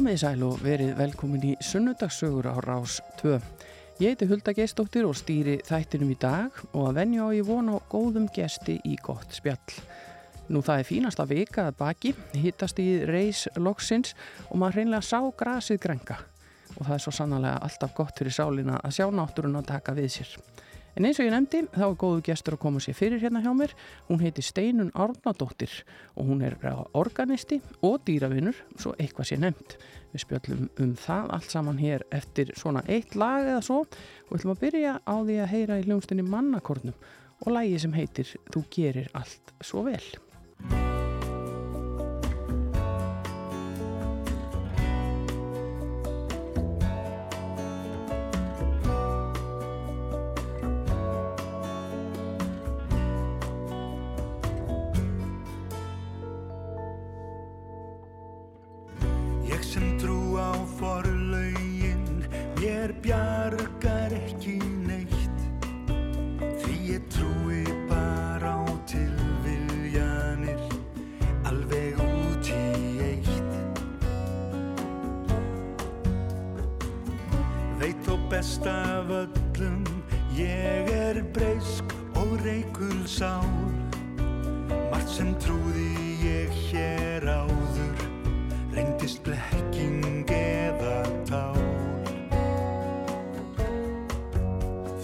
Komið í sæl og verið velkomin í sunnudagssögur á Rás 2. Ég heiti Hulda Geistóttir og stýri þættinum í dag og að venja á ég vona á góðum gesti í gott spjall. Nú það er fínasta vika að baki, hittast í reys loksins og maður hreinlega sá grasið grenga og það er svo sannlega alltaf gott fyrir sálina að sjá náttúrun að taka við sér. En eins og ég nefndi, þá er góðu gestur að koma sér fyrir hérna hjá mér. Hún heiti Steinun Árnadóttir og hún er organisti og dýravinnur, svo eitthvað sé nefnd. Við spjöllum um það allt saman hér eftir svona eitt lag eða svo og við ætlum að byrja á því að heyra í hljómsdunni Mannakornum og lagi sem heitir Þú gerir allt svo vel.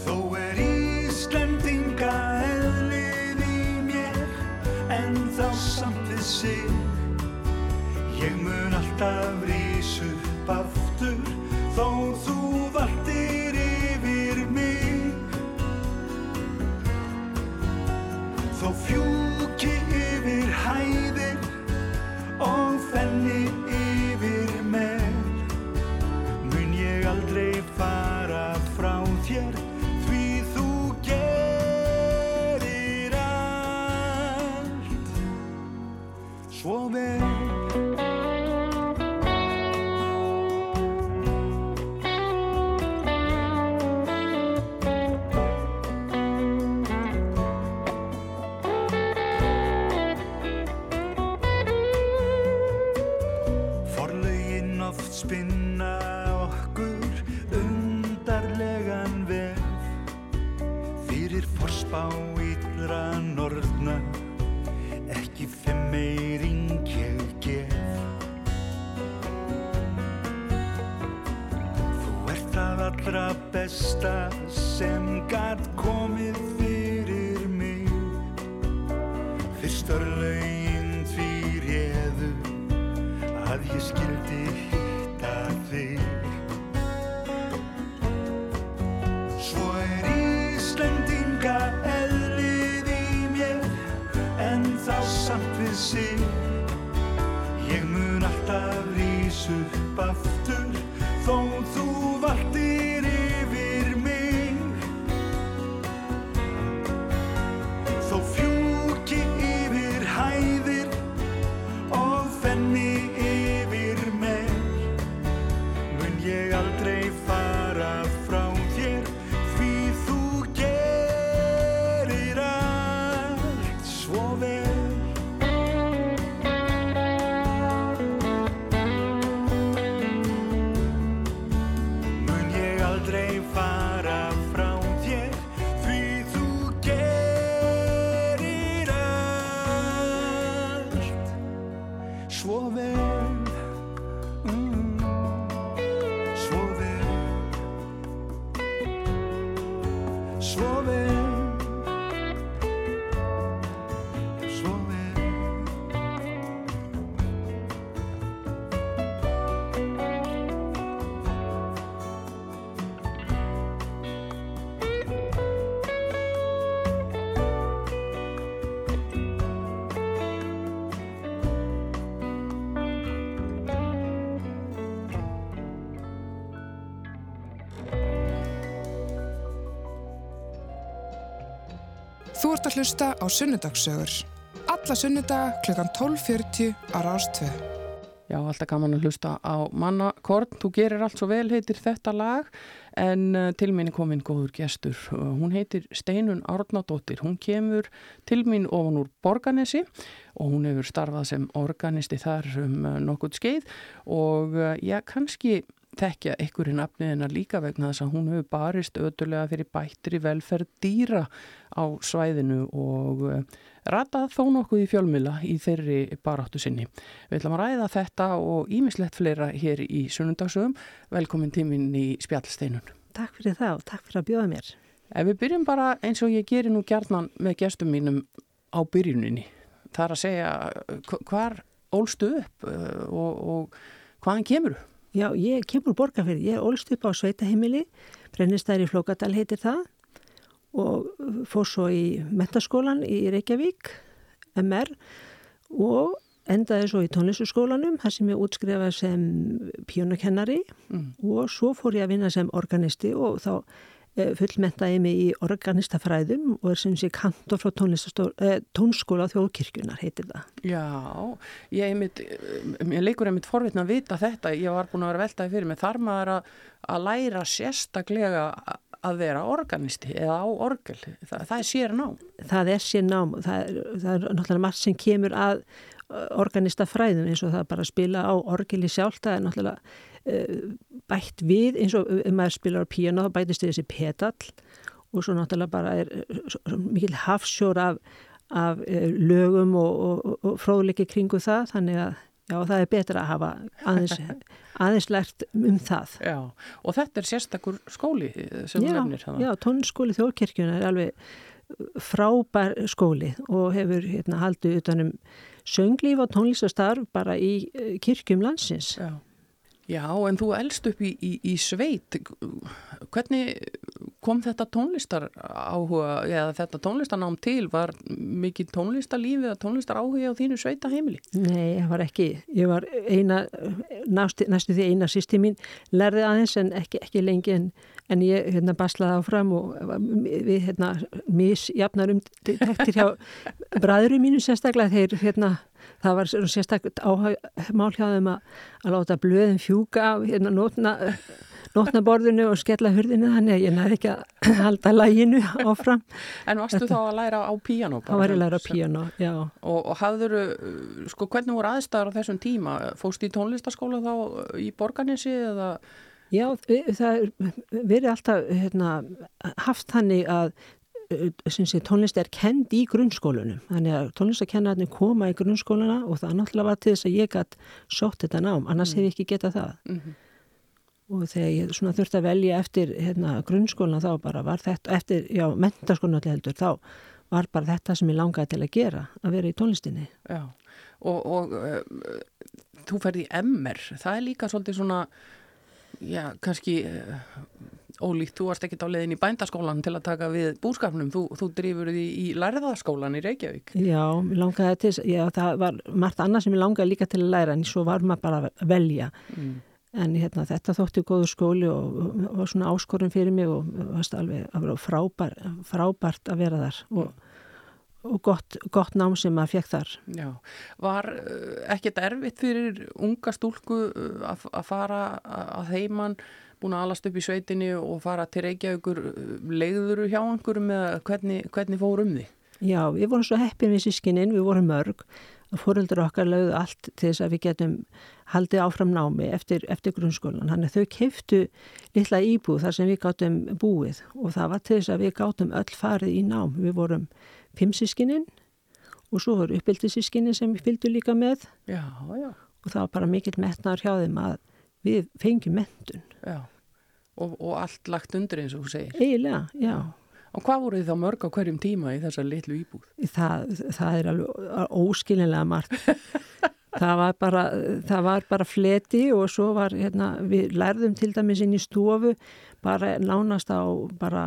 Þú ert að hlusta á Sunnudagssögur. Alla sunnudaga kl. 12.40 á Rástvö. Já, alltaf gaman að hlusta á mannakorn. Þú gerir allt svo vel, heitir þetta lag, en uh, til mín er komin góður gestur. Uh, hún heitir Steinun Árnadóttir. Hún kemur til mín ofan úr Borganesi og hún hefur starfað sem organisti þar um uh, nokkurt skeið og já, kannski tekja einhverju nafniðina líka vegna þess að hún hefur barist ötulega fyrir bættri velferð dýra á svæðinu og ratað þó nokkuð í fjölmila í þeirri baráttu sinni. Við ætlum að ræða þetta og ímislegt fleira hér í sunnundagsögum. Velkomin tíminn í spjallsteinun. Takk fyrir það og takk fyrir að bjóða mér. Ef við byrjum bara eins og ég gerir nú gjarnan með gestum mínum á byrjuninni. Það er að segja hvar ólstu upp uh, og, og hvaðan kemur þú? Já, ég kemur borgarfyrði. Ég ólst upp á Sveitaheimili, brennistæri Flókadal heitir það og fór svo í metaskólan í Reykjavík, MR og endaði svo í tónlistaskólanum þar sem ég útskrifaði sem pjónakennari mm. og svo fór ég að vinna sem organisti og þá fullmentaði mig í organistafræðum og er sem sé kantor frá e, tónskóla þjóðkirkjunar heitir það. Já, ég, einmitt, ég leikur einmitt forvitna að vita þetta, ég var búin að vera veltaði fyrir mig, þar maður að, að læra sérstaklega að vera organisti eða á orgel? Það, það er sér nám. Það er sér nám, það er, það er náttúrulega margt sem kemur að uh, organista fræðum eins og það bara spila á orgeli sjálf, það er náttúrulega bætt við eins og ef maður spilar á píano þá bætist þessi pedal og svo náttúrulega bara er uh, mikil hafsjór af, af lögum og, og, og fróðleiki kringu það þannig að Já, það er betra að hafa aðeins, aðeins lært um það. Já, og þetta er sérstakur skóli sem já, nefnir. Já, tónskóli þjóðkirkjuna er alveg frábær skóli og hefur hérna, haldið utanum sönglíf og tónlistastarf bara í eh, kirkjum landsins. Já. Já, en þú elst upp í, í, í sveit. Hvernig kom þetta tónlistar áhuga, eða þetta tónlistarnám til? Var mikið tónlistarlífið eða tónlistar áhuga á þínu sveita heimili? Nei, það var ekki. Ég var eina, næstu, næstu því eina sýsti mín, lærði aðeins en ekki, ekki lengi en, en ég hérna baslaði áfram og við hérna misjafnar um tektir hjá bræðurum mínu sérstaklega þeir hérna það var sérstaklega áhagmál hjá þeim að, að láta blöðin fjúka hérna, nótna, nótnaborðinu og skella hurðinu þannig að ég næði ekki að halda læginu áfram. En varstu þá að læra á píjano? Það var að læra á píjano, já. Og, og hafður, sko hvernig voru aðstæðar á þessum tíma? Fóst í tónlistaskóla þá í Borganissi eða? Já, það verið alltaf hérna, haft þannig að Eh, sé, tónlist er kend í grunnskólunum þannig að tónlistakennarnir koma í grunnskóluna og það náttúrulega var til þess að ég gætt sótt þetta nám, annars mm. hef ég ekki getað það mm -hmm. Og þegar ég þurfti að velja eftir hérna, grunnskóluna þá bara var þetta, eftir, já, mentarskóluna heldur, þá var bara þetta sem ég langaði til að gera, að vera í tónlistinni Já, og, og uh, þú ferði í MR, það er líka svolítið svona já, kannski uh, ólíkt, þú varst ekkit á leiðin í bændaskólan til að taka við búskapnum, þú, þú drifur því í lærðaskólan í Reykjavík. Já, langaði til, já það var margt annað sem ég langaði líka til að læra en svo var maður bara að velja mm. En hérna þetta þótti góðu skóli og, og svona áskorun fyrir mig og varst alveg að vera frábær, frábært að vera þar og mm og gott, gott nám sem maður fekk þar. Já, var uh, ekkert erfitt fyrir unga stúlku uh, að, að fara að heimann búin að alast upp í sveitinni og fara til Reykjavíkur leiðuru hjá einhverjum eða hvernig, hvernig fór um því? Já, við vorum svo heppin við sískininn, við vorum mörg og fóröldur okkar lögðu allt til þess að við getum haldið áfram námi eftir, eftir grunnskólan. Þannig að þau keiftu litla íbúð þar sem við gáttum búið og það var til þess að við gáttum öll farið í nám. Við vorum fimm sískininn og svo voru uppbyldisískininn sem við fylgdu líka með já, já. og það var bara mikill metnar hjá þeim að við fengjum mentun. Já, og, og allt lagt undir eins og þú segir. Eiginlega, já. Og hvað voru þið þá mörg á hverjum tíma í þessa litlu íbúð? Það, það er alveg óskilinlega margt. það, var bara, það var bara fleti og svo var, hérna, við lærðum til dæmis inn í stofu bara nánast á bara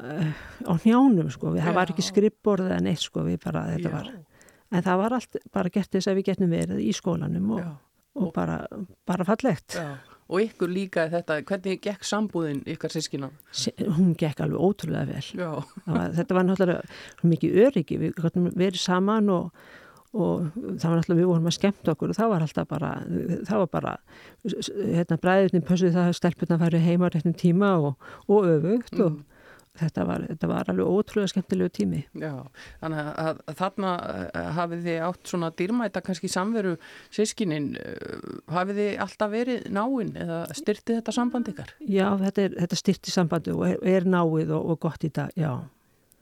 uh, á njánum sko, við, það var ekki skrippborð eða neitt sko, við bara, þetta Já. var en það var allt bara gert þess að við getum verið í skólanum og Já og bara, bara fallegt. Já. Og ykkur líka þetta, hvernig gekk sambúðin ykkar sískina? Hún gekk alveg ótrúlega vel. Var, þetta var náttúrulega mikið öryggi, við gottum verið saman og, og það var alltaf við vorum að skemmt okkur og það var alltaf bara það var bara hérna bræðirni pössuð það að stelpuna færi heima réttum tíma og, og öfugt mm. og Þetta var, þetta var alveg ótrúlega skemmtilegu tími. Já, þannig að, að, þarna uh, hafið þið átt svona dýrmæta kannski samveru sískinin, uh, hafið þið alltaf verið náinn eða styrtið þetta samband ykkar? Já, þetta, er, þetta styrtið sambandi og er, er náið og, og gott í dag, já.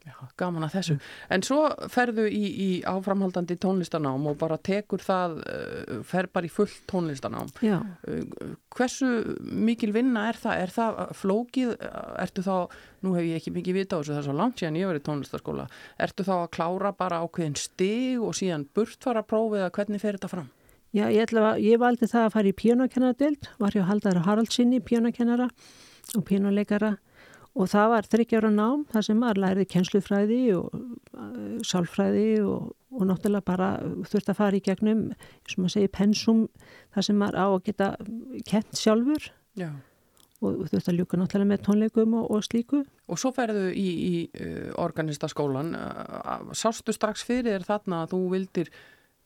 Já, gaman að þessu. En svo ferðu í, í áframhaldandi tónlistanám og bara tekur það, uh, fer bara í fullt tónlistanám. Já. Uh, hversu mikil vinna er það? Er það flókið? Ertu þá, nú hef ég ekki mikið vita á þessu, það er svo langt síðan ég verið tónlistaskóla. Ertu þá að klára bara ákveðin stig og síðan burtfara prófið að hvernig fer þetta fram? Já, ég, ég valdi það að fara í píjónakennardelt, var ég að halda þar Haraldsinni píjónakennara og píjónuleikara Og það var þryggjára nám, það sem maður læriði kjenslufræði og uh, sálfræði og, og náttúrulega bara þurfti að fara í gegnum, sem maður segir, pensum, það sem maður á að geta kent sjálfur Já. og þurfti að ljúka náttúrulega með tónleikum og, og slíku. Og svo ferðu í, í uh, organistaskólan, sástu strax fyrir þarna að þú vildir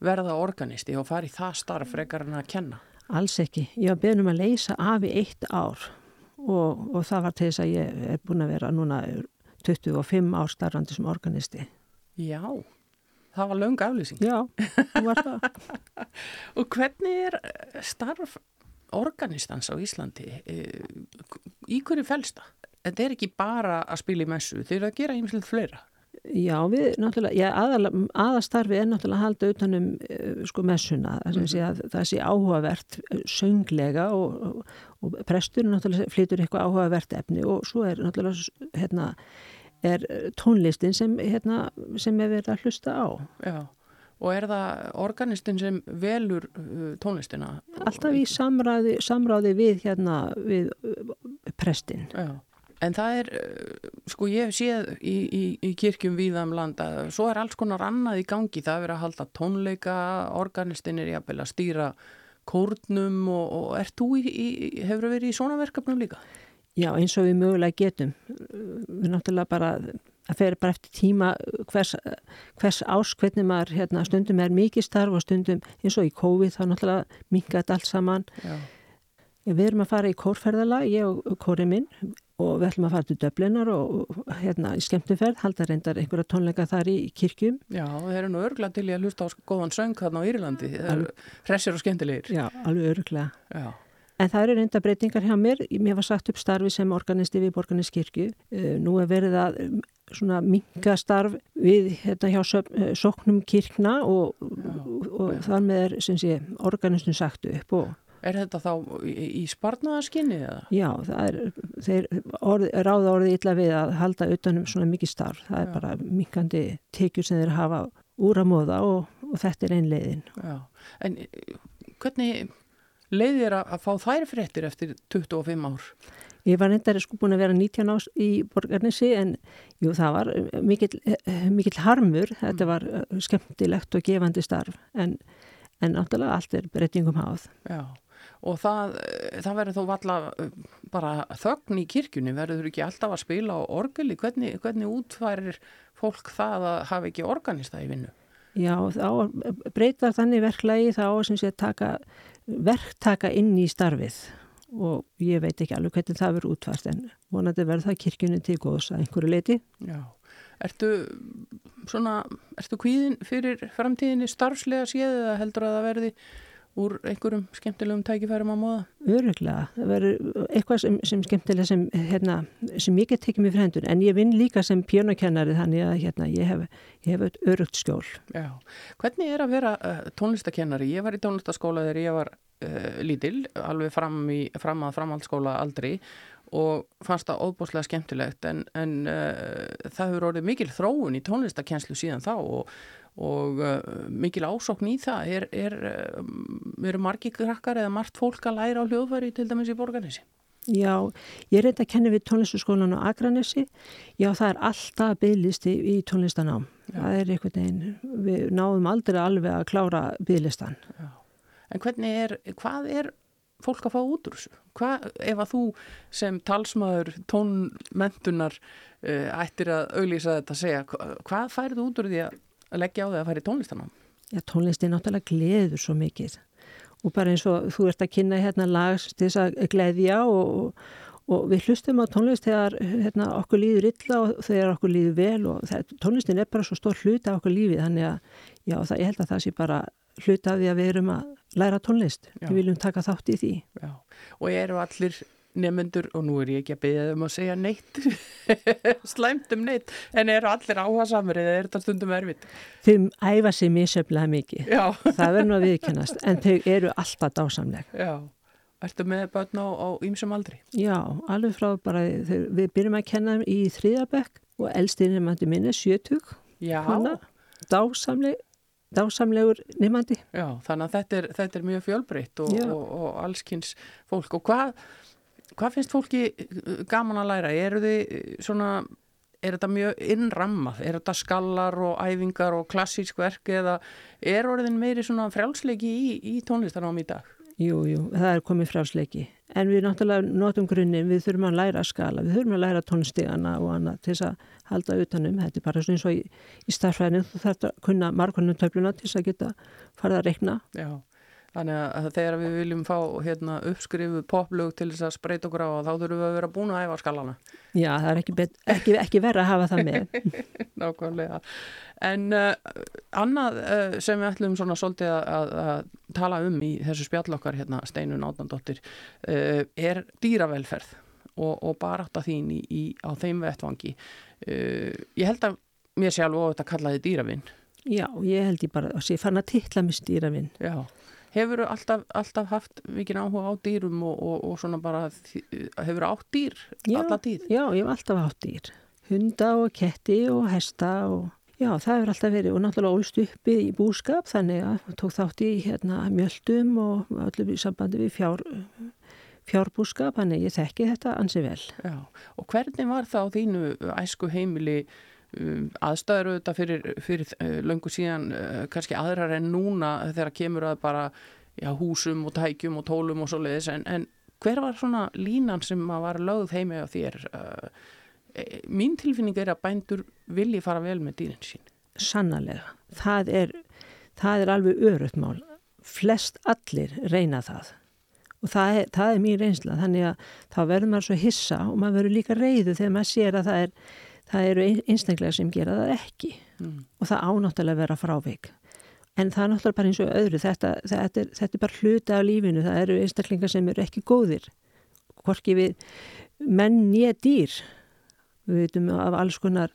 verða organisti og fari það starf frekar en að kenna? Alls ekki, ég var beðnum að leysa af í eitt ár og, og það var til þess að ég er búin að vera núna 25 ár starfandi sem organisti. Já, það var laung aflýsing. Já, það var það. og hvernig er starf organistans á Íslandi? Í hverju fælsta? Þetta er ekki bara að spila í messu, þeir eru að gera einmitt fleira. Já, við náttúrulega, já, aðal, aðastarfi er náttúrulega að halda utanum uh, sko messuna, mm -hmm. að það sé áhugavert eh, sönglega og, og, og prestur náttúrulega flytur eitthvað áhugavert efni og svo er náttúrulega hérna, er tónlistin sem, hérna, sem er verið að hlusta á. Já, og er það organistin sem velur uh, tónlistina? Alltaf í samráði, samráði við, hérna, við prestin. Já. En það er, eh, sko ég séð í, í, í kirkjum viðam um landa, svo er alls konar annað í gangi, það er að halda tónleika, organistin er jafnvel að stýra kórnum og, og er þú í, í, hefur verið í svona verkefnum líka? Já, eins og við mögulega getum. Við náttúrulega bara, það fer bara eftir tíma hvers, hvers ás, hvernig maður, hérna, stundum er mikið starf og stundum eins og í COVID þá náttúrulega mingat allt saman. Já. Við erum að fara í kórferðala, ég og kórið minn og við ætlum að fara til döblinar og hérna í skemmtumferð, halda reyndar einhverja tónleika þar í kirkjum. Já, þeir eru nú örgla til í að hlusta á góðan söng þarna á Írlandi, þeir eru hressir og skemmtilegir. Já, alveg örgla. Já. En það eru reynda breytingar hjá mér, mér var sagt upp starfi sem organisti við Borgarniskirkju, eh, nú er verið að mm, svona minga starf við hérna hjá eh, soknum kirkna og, og, og þar með er, sem sé, organistin sagt upp og Er þetta þá í, sparnaðaskinni eða? Já, er, þeir orð, ráða orðið illa við að halda utanum svona mikið starf. Það er Já. bara minkandi tekjur sem þeir hafa úr að móða og, og þetta er einn leiðin. Já, en hvernig leiðir að, að fá þær fréttir eftir 25 ár? Ég var nefndar sko búin að vera 19 ás í borgarnesi en jú, það var mikill, mikill harmur. Þetta mm. var skemmtilegt og gefandi starf en, en náttúrulega allt er breytingum háð. Já og það, það verður þó valla uh, bara þögn í kirkjunni verður ekki alltaf að spila á orgeli hvernig, hvernig útfærir fólk það að hafa ekki organista í vinnu? Já, þá breytar þannig verklagi þá sem sé taka verktaka inn í starfið og ég veit ekki alveg hvernig það verður útfært en vonandi verður það kirkjunni til góðs að einhverju leiti. Já, ertu svona, ertu kvíðin fyrir framtíðinni starfslega séð eða heldur að það verði úr einhverjum skemmtilegum tækifærum á móða? Öruglega, það verður eitthvað sem, sem skemmtilega sem, hérna, sem ég get tekið mér fremdur en ég vinn líka sem pjónakennari þannig að hérna, ég hef, hef örugt skjól. Já, hvernig er að vera uh, tónlistakennari? Ég var í tónlistaskóla þegar ég var uh, lítil, alveg fram, í, fram að framhaldsskóla aldrei og fannst það óbúslega skemmtilegt en, en uh, það hefur orðið mikil þróun í tónlistakenslu síðan þá og og uh, mikil ásokn í það er, er, uh, eru margi krakkar eða margt fólk að læra á hljóðfæri til dæmis í borganessi? Já, ég er reynda að kenna við tónlistaskólan á Akranessi já það er alltaf bygglisti í tónlistanám já. það er einhvern veginn, við náðum aldrei alveg að klára bygglistan já. En hvernig er, hvað er fólk að fá út úr þessu? Hvað, ef að þú sem talsmaður tónmentunar uh, ættir að auglýsa þetta að segja, hvað færðu út úr því að að leggja á þig að fara í tónlistanám? Já, tónlistin náttúrulega gleður svo mikið og bara eins og þú ert að kynna hérna lags til þess að gleðja og, og við hlustum á tónlist þegar hérna, okkur líður illa og þegar okkur líður vel og það, tónlistin er bara svo stór hluta á okkur lífið þannig að já, það, ég held að það sé bara hluta af því að við erum að læra tónlist já. við viljum taka þátt í því já. og eru allir nefnendur og nú er ég ekki að byggja um að segja neitt. Slæmt um neitt. En eru allir áhuga samur eða er þetta stundum erfitt? Þau æfa sér misöflega mikið. Það verður nú að viðkennast en þau eru alltaf dásamleg. Já, ertu með börn á, ýmsum aldri? Já, alveg frá bara þau, við byrjum að kenna í þriðabekk og elstinn er mætti minni, sjötug Hana, dásamleg dásamlegur nefandi. Já, þannig að þetta er, þetta er mjög fjölbreytt og, og, og allskynns fólk. Og hvað Hvað finnst fólki uh, gaman að læra? Er, þið, svona, er þetta mjög innrammað? Er þetta skallar og æfingar og klassísk verk eða er orðin meiri frjálsleiki í, í tónlistarnám í dag? Jú, jú, það er komið frjálsleiki. En við náttúrulega notum grunninn, við þurfum að læra skala, við þurfum að læra tónstígana og annað til þess að halda utanum. Þetta er bara eins og í, í starfræðinu, þú þarf að kunna margvannum töfluna til þess að geta farið að rekna. Já. Þannig að þegar við viljum fá hérna, uppskrifu poplug til þess að spreita okkur á þá þurfum við að vera búin að æfa skalana. Já, það er ekki, ekki, ekki verið að hafa það með. Nákvæmlega. En uh, annað uh, sem við ætlum svona svolítið að, að tala um í þessu spjallokkar hérna, Steinun Átnandóttir uh, er dýravelferð og, og barátta þín í, í, á þeim vettvangi. Ég held að mér sé alveg á þetta kallaði dýravinn. Já, ég held ég bara að sé fann að tilla með dýravinn. Já. Hefur alltaf, alltaf haft mikið áhuga á dýrum og, og, og svona bara, hefur átt dýr já, alla tíð? Já, ég hef alltaf átt dýr. Hunda og ketti og hesta og já, það hefur alltaf verið og náttúrulega ólst uppi í búskap þannig að tók þátt í hérna mjöldum og allir í sambandi við fjár, fjárbúskap, þannig ég þekki þetta ansi vel. Já, og hvernig var það á þínu æsku heimili Um, aðstæður auðvitað fyrir, fyrir uh, löngu síðan uh, kannski aðrar en núna þegar kemur að bara já, húsum og tækjum og tólum og svo leiðis en, en hver var svona línan sem var lögð heimi á þér? Uh, e, mín tilfinning er að bændur vilji fara vel með dýrin sín. Sannarlega, það er það er alveg öruðt mál. Flest allir reyna það. Og það er, það er mín reynsla. Þannig að þá verður maður svo hissa og maður verður líka reyðu þegar maður sér að það er það eru einstaklega sem gera það ekki mm. og það ánáttalega vera frávik en það er náttúrulega bara eins og öðru þetta, þetta, er, þetta er bara hluta af lífinu það eru einstaklingar sem eru ekki góðir hvorki við menn nýja dýr við veitum af alls konar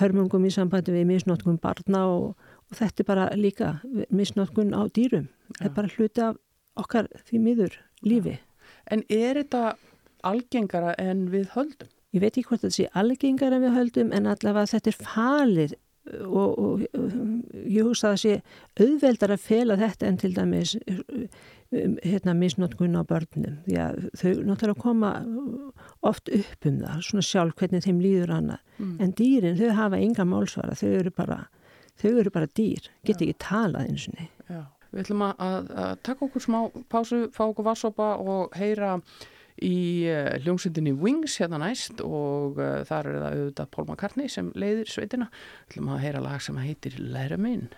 hörmungum í sambandi við misnótkun barna og, og þetta er bara líka misnótkun á dýrum ja. þetta er bara hluta af okkar því miður lífi ja. En er þetta algengara en við höldum? Ég veit ekki hvort þetta sé algengar en við höldum en allavega þetta er falir og, og, og ég hugsa að það sé auðveldar að fela þetta en til dæmis um, hérna misnótkun á börnum. Því að þau náttúrulega koma oft upp um það svona sjálf hvernig þeim líður annað. Mm. en dýrin þau hafa enga málsvara þau eru bara, þau eru bara dýr get ekki talað eins og niður Við ætlum að, að, að taka okkur smá pásu, fá okkur vassopa og heyra í uh, hljómsveitinni Wings hérna næst og uh, þar er það auðvitað Paul McCartney sem leiðir sveitina. Þú ætlum að heyra lag sem heitir Læra minn.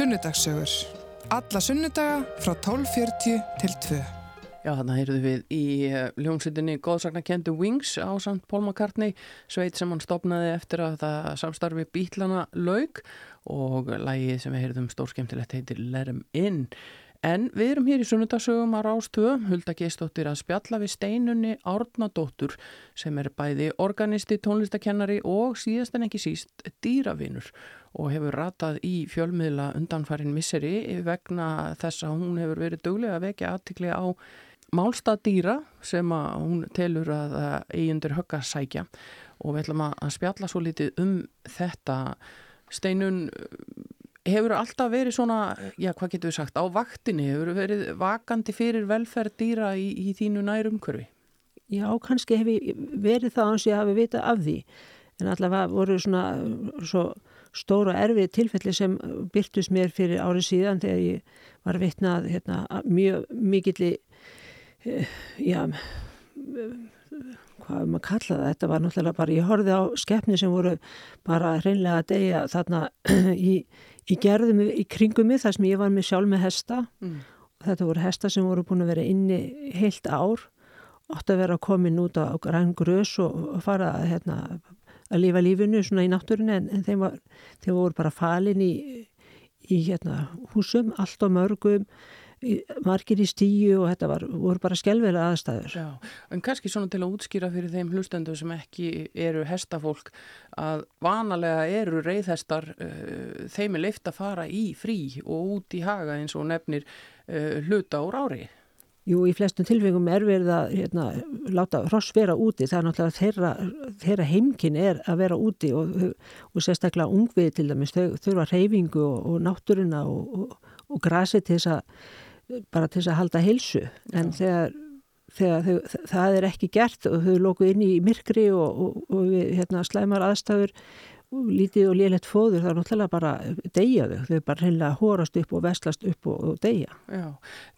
Sunnudagssögur. Alla sunnudaga frá 12.40 til 2. Já, þarna heyrðum við í uh, ljónsveitinni góðsaknakendu Wings á Sant Paul McCartney, sveit sem hann stopnaði eftir að það samstarfi Bítlana laug og lægið sem við heyrðum stórskemtilegt heitir Let 'em In. En við erum hér í sunnudagsögum að rástöðu, Hulda Geistóttir að spjalla við steinunni Árnadóttur sem er bæði organisti, tónlistakennari og síðast en ekki síst dýravinur og hefur ratað í fjölmiðla undanfærin misseri vegna þess að hún hefur verið döglega að vekja aðtikli á málstadýra sem að hún telur að eigundur högga sækja. Og við ætlum að spjalla svo litið um þetta. Steinun hefur alltaf verið svona, já hvað getur við sagt á vaktinni, hefur verið vakandi fyrir velferð dýra í, í þínu nærumkörfi? Já, kannski hefur verið það ans ég hafi vita af því en allavega voru svona svo stóra erfið tilfelli sem byrtust mér fyrir árið síðan þegar ég var vittnað hérna, mjög mikilli eh, já hvað maður að kalla það þetta var náttúrulega bara, ég horfið á skeppni sem voru bara hreinlega að deyja þarna í, í gerðum í kringum mig þar sem ég var með sjálf með hesta. Mm. og þetta voru hesta sem voru búin að vera inni heilt ár. Ótt að vera komin út á græn grös og, fara hérna að lifa lífinu svona í náttúrinu en, en þeim, var, þeim voru bara falin í, í hérna, húsum, allt á mörgum margir í stíu og þetta var, voru bara skjálfilega aðstæður. Já, en kannski svona til að útskýra fyrir þeim hlustendu sem ekki eru hestafólk að vanalega eru reyðhestar uh, þeim er leift að fara í frí og út í haga eins og nefnir uh, hluta úr árið. Jú, í flestum tilfengum er verið að hérna, láta hross vera úti. Það er náttúrulega þeirra, þeirra heimkin er að vera úti og, og sérstaklega ungvið til dæmis. Þau þurfa reyfingu og, og náttúruna og, og grasi til þess að bara til þess að halda heilsu. En þegar, þegar þau, það er ekki gert og þau lóku inn í myrkri og við hérna, slæmar aðstæður lítið og lélegt fóður þá náttúrulega bara deyja þau, þau bara hreinlega hórast upp og vestlast upp og, og deyja. Já,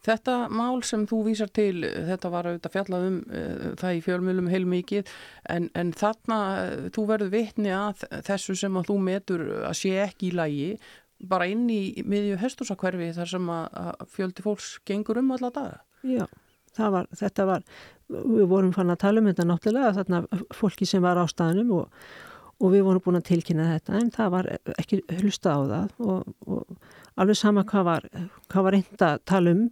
þetta mál sem þú vísar til, þetta var auðvitað fjallað um uh, það í fjölmjölum heilmikið en, en þarna uh, þú verður vitni að þessu sem að þú metur að sé ekki í lagi bara inn í miðju hestusakverfi þar sem að, fjöldi fólks gengur um alla daga. Já, var, þetta var, við vorum fann að tala um þetta náttúrulega, þarna fólki sem var á staðnum og og við vorum búin að tilkynna þetta en það var ekki hlusta á það og, og alveg sama hvað var, hvað var reynd að tala um,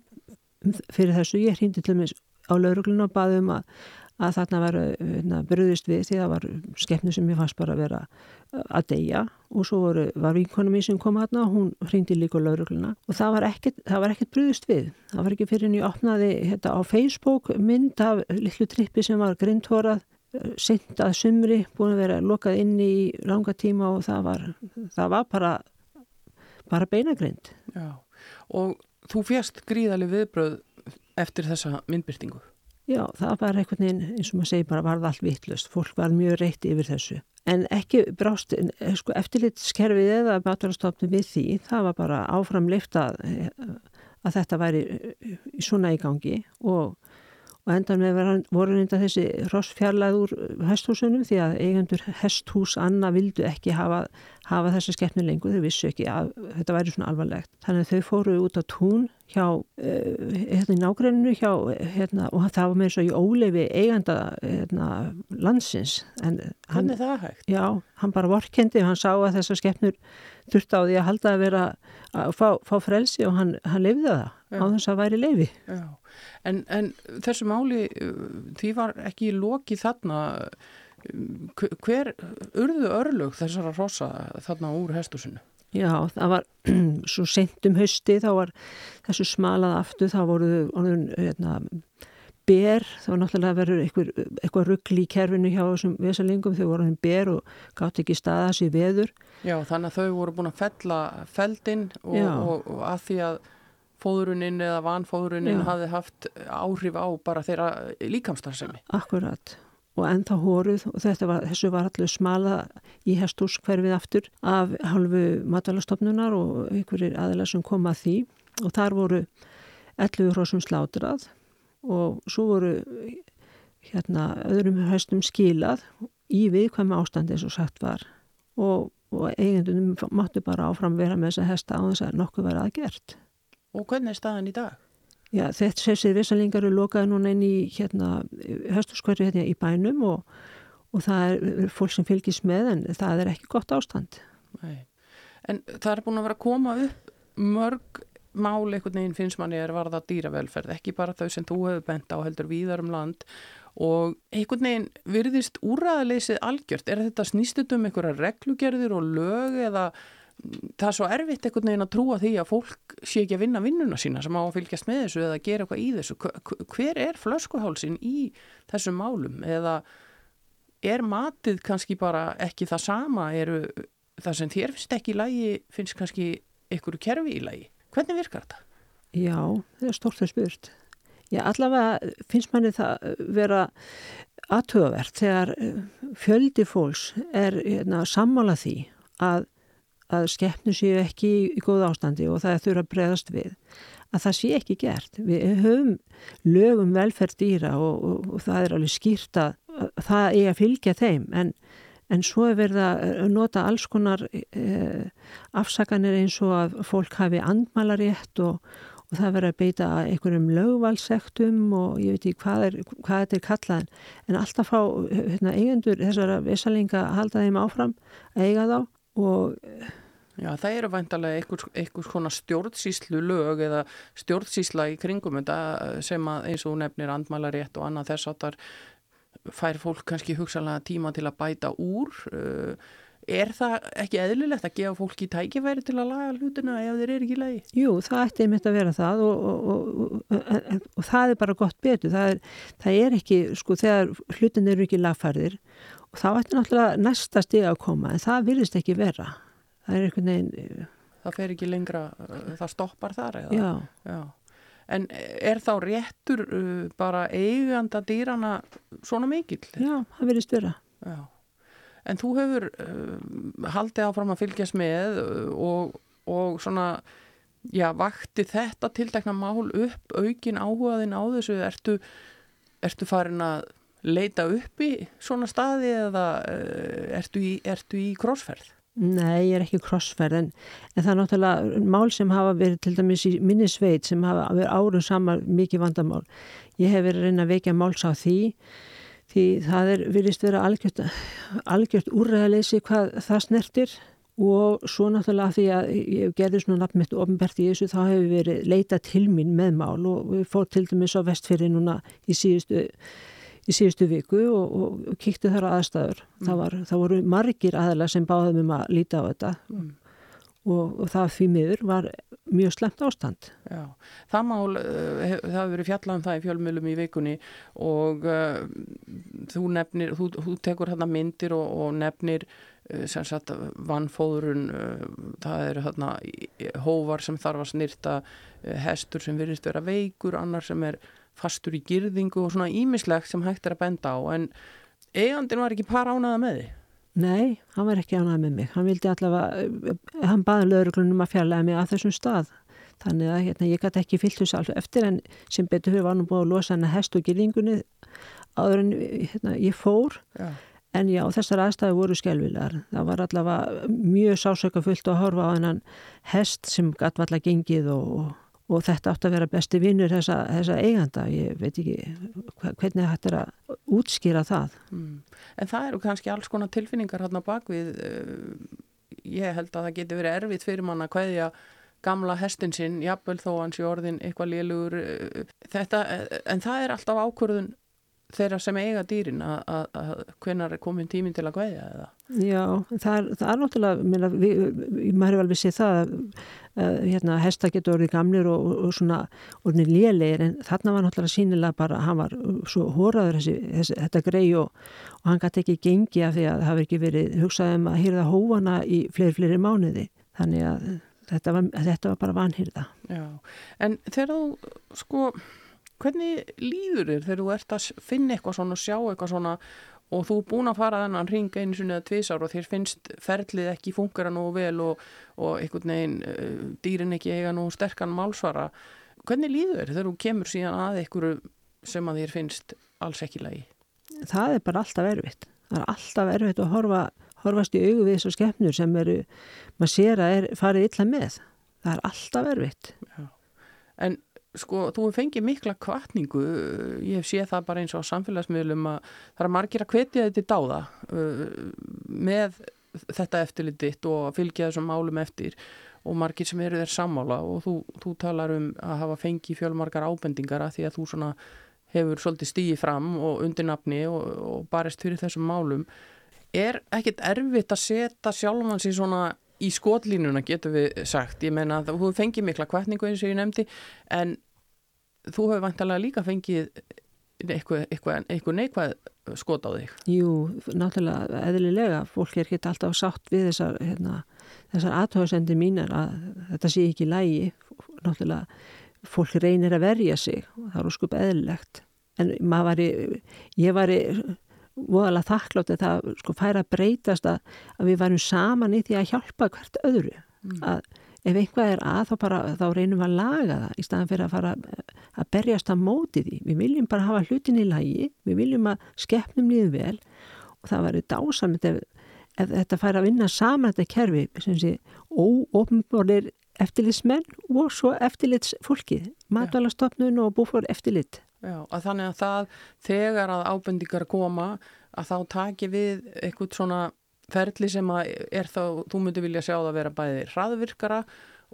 um fyrir þessu. Ég hrýndi til og með á lauruglun og baði um að, að þarna veru hérna, bröðist við því það var skefnu sem ég fannst bara að vera að deyja og svo voru, var vinkonum mín sem kom hérna og hún hrýndi líka laurugluna og það var ekkert, ekkert bröðist við. Það var ekki fyrir en ég opnaði hérna, á Facebook mynd af lillu trippi sem var grindhórað sent að sumri búin að vera lokað inn í langa tíma og það var, það var bara, bara beinagrind. Já, og þú fjast gríðali viðbröð eftir þessa myndbyrtingu? Já, það var einhvern veginn, eins og maður segi, bara varð allt vittlust. Fólk var mjög reitt yfir þessu. En ekki brást, sko, eftirlitskerfið eða maturastofnum við því, það var bara áframleift að, að þetta væri í svona í gangi og og endan með voru reynda þessi rossfjarlæð úr hesthúsunum því að eigendur hesthús Anna vildu ekki hafa, hafa þessa skeppnu lengur, þau vissu ekki að þetta væri svona alvarlegt. Þannig að þau fóru út á tún hjá, uh, hérna í nágrenninu hjá, hérna, og það var með eins og í óleifi eiganda hérna, landsins. En Hvernig er það hægt? Já, hann bara vorkendi og hann sá að þessar skeppnur þurfti á því að halda að vera að fá, fá frelsi og hann, hann lefði það Já. á þess að væri leifi. Já. En, en þessu máli, því var ekki lokið þarna, hver urðu örlug þessara rosa þarna úr hestusinu? Já, það var svo sent um hausti, þá var þessu smalað aftur, þá voru orðun, hérna, ber, þá var náttúrulega verið eitthvað, eitthvað ruggli í kerfinu hjá þessum vesalingum, þau voru hann ber og gátt ekki staða sér veður. Já, þannig að þau voru búin að fella feldinn og, og, og að því að fóðrunin eða vanfóðrunin hafi haft áhrif á bara þeirra líkamstarfsemi. Akkurat og ennþá hóruð og var, þessu var allir smala í hestús hverfið aftur af halvu matalastofnunar og einhverjir aðeins sem kom að því og þar voru 11 hrósum slátrað og svo voru hérna öðrum hestum skilað í viðkvæmi ástandi eins og sagt var og, og eigendunum máttu bara áfram vera með þessa hesta á þess að nokkuð verið aðgert. Og hvernig er staðan í dag? Já, þetta sessir vissalingar eru lokaði núna inn í hérna, hösturskverju hérna í bænum og, og það er fólk sem fylgis með en það er ekki gott ástand. Nei. En það er búin að vera að koma upp mörg mál einhvern veginn finnst manni er varða dýravelferð, ekki bara þau sem þú hefur bent á heldur víðar um land og einhvern veginn virðist úræðaleysið algjört. Er þetta snýstut um einhverja reglugerðir og lög eða það er svo erfitt einhvern veginn að trúa því að fólk sé ekki að vinna vinnuna sína sem á að fylgjast með þessu eða gera eitthvað í þessu. Hver er flöskuhálsin í þessum málum eða er matið kannski bara ekki það sama, eru það sem þér finnst ekki í lægi, finnst kannski einhverju kerfi í lægi. Hvernig virkar þetta? Já, það er stort að spurt. Já, allavega finnst manni það vera aðtöðavert þegar fjöldi fólks er hérna, sammála því að að skeppnu séu ekki í góð ástandi og það þurfa að bregðast við. Að það sé ekki gert. Við höfum lögum velferð dýra og, og, og það er alveg skýrt að, að það er að fylgja þeim. En, en svo er verið að nota alls konar eh, afsaganir eins og að fólk hafi andmalarétt og, og það verið að beita einhverjum lögvalsektum og ég veit ekki hvað, er, hvað þetta er kallað. En alltaf fá hérna, eigendur þessara vissalinga að halda þeim áfram að eiga þá og Já, það eru vantarlega einhvers, einhvers konar stjórnsýslu lög eða stjórnsýsla í kringum þetta sem að eins og nefnir andmælarétt og annað þess að þar fær fólk kannski hugsalega tíma til að bæta úr. Uh, er það ekki eðlilegt að gefa fólki tækifæri til að laga hlutina ef þeir eru ekki lagi? Jú, það ætti einmitt að vera það og, og, og, og það er bara gott betur. Það er, það er ekki, sko, þegar hlutin eru ekki lagfærðir og þá ætti náttúrulega næsta stig að koma en það virðist ekki vera það er einhvern veginn eh, það fer ekki lengra, eh, það stoppar þar eða? Já. Já. En er þá réttur uh, bara eiganda dýrana svona mikill? Já, það verðist vera. Já. en þú hefur uh, haldið áfram að fylgjast með og, og svona já, vakti þetta tildekna mál upp aukin áhugaðin á þessu ertu, ertu farin að leita upp í svona staði eða uh, ertu í, ertu í krossferð? Nei, ég er ekki krossferð en, en það er náttúrulega mál sem hafa verið til dæmis í minni sveit sem hafa verið árum saman mikið vandamál. Ég hef verið að reyna að vekja máls á því því það er virðist vera algjört, algjört úrræðaleysi hvað það snertir og svo náttúrulega því að ég gerði svona nafnmitt ofnbært í þessu þá hefur verið leita til mín með mál og við fór til dæmis á vestfyrði núna í síðustu í síðustu viku og, og kíkti þar aðstæður. Mm. Það, var, það voru margir aðalega sem báðum um að líta á þetta mm. og, og það fyrir miður var mjög slemt ástand. Já, það mál, uh, það hefur verið fjallað um það í fjölmjölum í vikunni og uh, þú nefnir, þú, þú tekur hérna myndir og, og nefnir uh, sem sagt vannfóðurun, það eru hérna hóvar sem þarf að snirta, hestur sem virðist vera veikur, annar sem er fastur í girðingu og svona ímislegt sem hægt er að benda á en eigandin var ekki par ánaða með því? Nei, hann var ekki ánaða með mig. Hann vildi allavega, hann baði lögurglunum að fjarlæga mig að þessum stað. Þannig að hérna, ég gæti ekki fyllt þessu alveg eftir en sem betur fyrir var nú búið að losa hann að hest og girðingunni áður en hérna, ég fór. Já. En já, þessar aðstæði voru skjálfilegar. Það var allavega mjög sásöka fullt að horfa á hennan hest sem gæti allavega gengið og og þetta átt að vera besti vinnur þessa, þessa eiganda, ég veit ekki hvernig þetta er að útskýra það. Mm. En það eru kannski alls konar tilfinningar hérna bakvið eh, ég held að það geti verið erfitt fyrir manna hvaðja gamla hestin sinn, jafnvel þó hans í orðin eitthvað liðlugur eh, þetta, eh, en það er alltaf ákvörðun þeirra sem eiga dýrin að hvenar er komin tímin til að hvaðja eða? Já, það er, það er náttúrulega, minna, við, maður hefur alveg séð það að hérna, hesta getur orðið gamlir og, og svona orðin lélegir en þarna var náttúrulega sínilega bara, hann var svo hóraður þessi, þessi, þetta grei og, og hann gæti ekki gengi af því að það hefur ekki verið hugsað um að hýrða hóana í fleiri, fleiri mánuði þannig að þetta var, þetta var bara vanhýrða. Já, en þegar þú sko hvernig líður þér þegar þú ert að finna eitthvað svona og sjá eitthvað svona og þú er búin að fara þennan ring einu sinni eða tvísár og þér finnst ferlið ekki fungera nú vel og, og einhvern veginn uh, dýrin ekki eiga nú sterkan málsvara hvernig líður þér þegar þú kemur síðan að einhverju sem að þér finnst alls ekki lagi? Það er bara alltaf erfitt það er alltaf erfitt að horfa, horfast í augu við þessu skefnur sem eru maður sér að er farið illa með það er alltaf erfitt Já. En sko, þú fengið mikla kvartningu, ég hef séð það bara eins og samfélagsmiðlum að það er margir að hvetja þetta í dáða uh, með þetta eftirlititt og fylgja þessum málum eftir og margir sem eru þér sammála og þú, þú talar um að hafa fengið fjölmargar ábendingar að því að þú svona hefur svolítið stíið fram og undirnafni og, og barist fyrir þessum málum. Er ekkit erfitt að setja sjálfmanns í svona í skotlínuna getur við sagt, ég meina að þú fengið mikla kvartningu eins og ég nefndi en þú hefur vantalega líka fengið eitthvað, eitthvað, eitthvað neikvæð skot á þig. Jú, náttúrulega eðlilega, fólk er ekki alltaf sátt við þessar, hérna, þessar aðtöðasendi mínar að þetta sé ekki lægi, náttúrulega fólk reynir að verja sig og það er óskup eðlilegt en maður var í, ég var í voðalega þakklátt að það sko færa að breytast að, að við varum saman í því að hjálpa hvert öðru mm. að ef einhvað er að þá, bara, þá reynum við að laga það í staðan fyrir að fara að berjast að móti því. Við viljum bara hafa hlutin í lagi við viljum að skeppnum líðu vel og það væri dásamit ef, ef þetta færa að vinna saman þetta kerfi sem sé óopnbólir eftirlitsmenn og svo eftirlits fólkið, matvælastofnun og búfor eftirlit. Já, að þannig að það þegar að ábendingar koma að þá taki við eitthvað svona ferli sem að er þá, þú myndir vilja sjá það að vera bæði hraðvirkara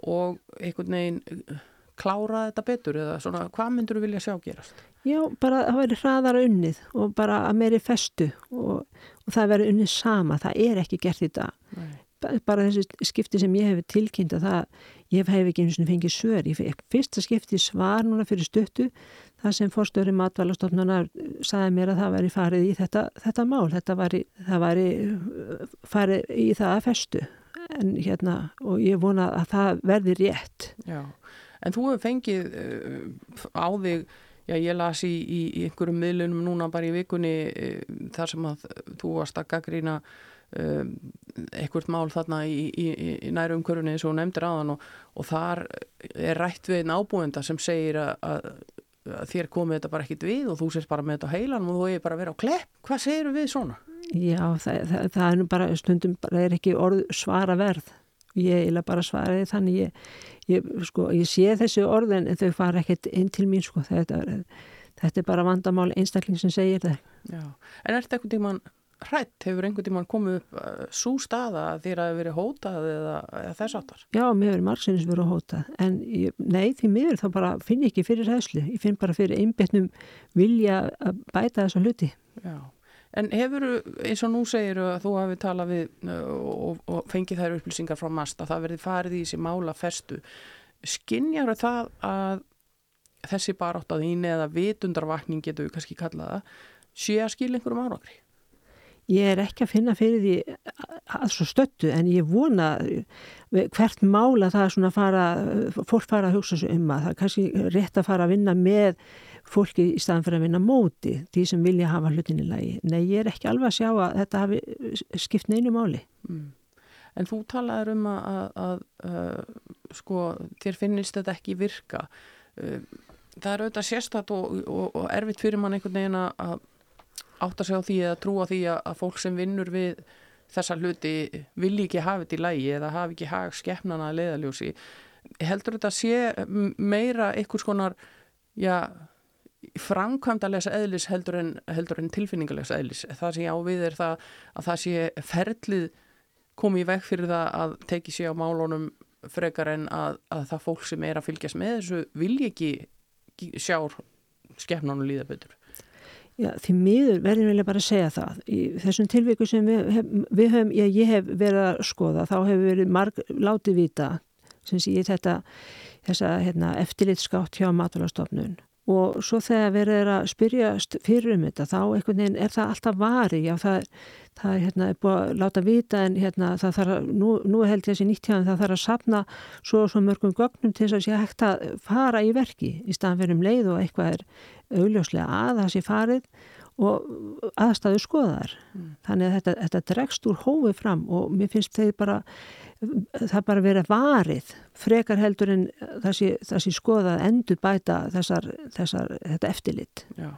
og einhvern veginn uh, klára þetta betur eða svona hvað myndur þú vilja sjá gerast? Já, bara að það veri hraðara unnið og bara að meiri festu og, og það veri unnið sama, það er ekki gert dag. Nei bara þessi skipti sem ég hef tilkynnt að það, ég hef ekki eins og fengið svör, ég fyrsta skipti svar núna fyrir stöttu, það sem fórstöru matvælastofnunar sagði mér að það væri farið í þetta, þetta mál. Þetta væri, það væri farið í það að festu. En hérna, og ég vona að það verði rétt. Já, en þú hefur fengið uh, á þig Já, ég las í, í, í einhverjum miðlunum núna bara í vikunni uh, þar sem að þú varst að gaggrína um, einhvert mál þarna í, í, í næru umkörunni eins og nefndir aðan og, og þar er rætt við einn ábúenda sem segir að, að þér komið þetta bara ekkit við og þú sést bara með þetta heilan og þú er bara vera á klepp, hvað segir við svona? Já, það, það, það er nú bara stundum bara er ekki orð svara verð ég er bara svaraði þannig ég, ég, sko, ég sé þessi orð en þau fara ekkert inn til mín sko. þetta, þetta er bara vandamál einstakling sem segir það Já. En er þetta einhvern tíman hrætt, hefur einhvern tíman komið upp uh, svo staða að þér hafi verið hótað eða, eða þess áttar? Já, mér hefur margsinnis verið hótað en ég, nei, því miður þá bara finn ég ekki fyrir hæslu, ég finn bara fyrir einbetnum vilja að bæta þessa hluti Já En hefur, eins og nú segir að þú hafi talað við uh, og, og fengið þær upplýsingar frá MAST að það verði farið í þessi mála festu. Skinnjar það að þessi barátt að þín eða vitundarvakning getur við kannski kallaða sé að skilja einhverjum árangri? Ég er ekki að finna fyrir því að svo stöttu en ég vona hvert mála það er svona að fara, fólk fara að hugsa svo um að það er kannski rétt að fara að vinna með fólki í staðan fyrir að vinna móti, því sem vilja hafa hlutin í lagi. Nei, ég er ekki alveg að sjá að þetta hafi skipt neinu máli. Mm. En þú talaður um að, að, að uh, sko, þér finnist þetta ekki virka. Uh, það er auðvitað sérstatt og, og, og erfitt fyrir mann einhvern veginn að átta sig á því eða trúa því að, að fólk sem vinnur við þessa hluti vilji ekki hafa þetta í lagi eða hafi ekki hag skefnana að leiðaljósi. Heldur þetta að sé meira einhvers konar, já, framkvæmdalegs eðlis heldur en, en tilfinningalegs eðlis. Það sem ég á við er það að það sé ferlið komið í veg fyrir það að teki sér á málunum frekar en að, að það fólk sem er að fylgjast með þessu vilji ekki sjár skefnunum líða betur. Já, því miður verðum við bara að segja það. Í þessum tilvíku sem við, hef, við höfum, já, ég hef verið að skoða, þá hefur verið marg látið vita, sem sé ég þetta, þessa hérna, eftirlitskátt hjá matalastofnun og svo þegar verið er að spyrjast fyrir um þetta þá einhvern veginn er það alltaf vari já það, það er, hérna, er búið að láta vita en hérna, það þarf að, nú, nú held ég þessi nýtt hjá það þarf að sapna svo og svo mörgum gögnum til þess að sé hægt að fara í verki í staðan fyrir um leið og eitthvað er augljóslega að það sé farið og aðstæðu skoðar mm. þannig að þetta, þetta dregst úr hófi fram og mér finnst þeir bara það bara verið varið frekar heldur en það sé, sé skoðað endur bæta þessar, þessar, þetta eftirlit. Já,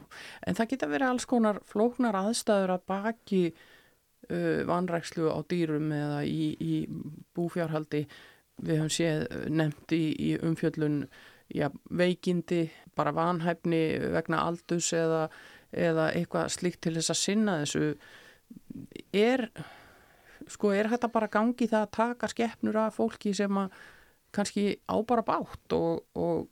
en það geta verið alls konar flóknar aðstæður að baki uh, vanrækslu á dýrum eða í, í búfjárhaldi við höfum séð nefnt í, í umfjöllun já, veikindi, bara vanhæfni vegna aldus eða, eða eitthvað slikt til þess að sinna þessu er sko er þetta bara gangi það að taka skeppnur af fólki sem að kannski á bara bátt og, og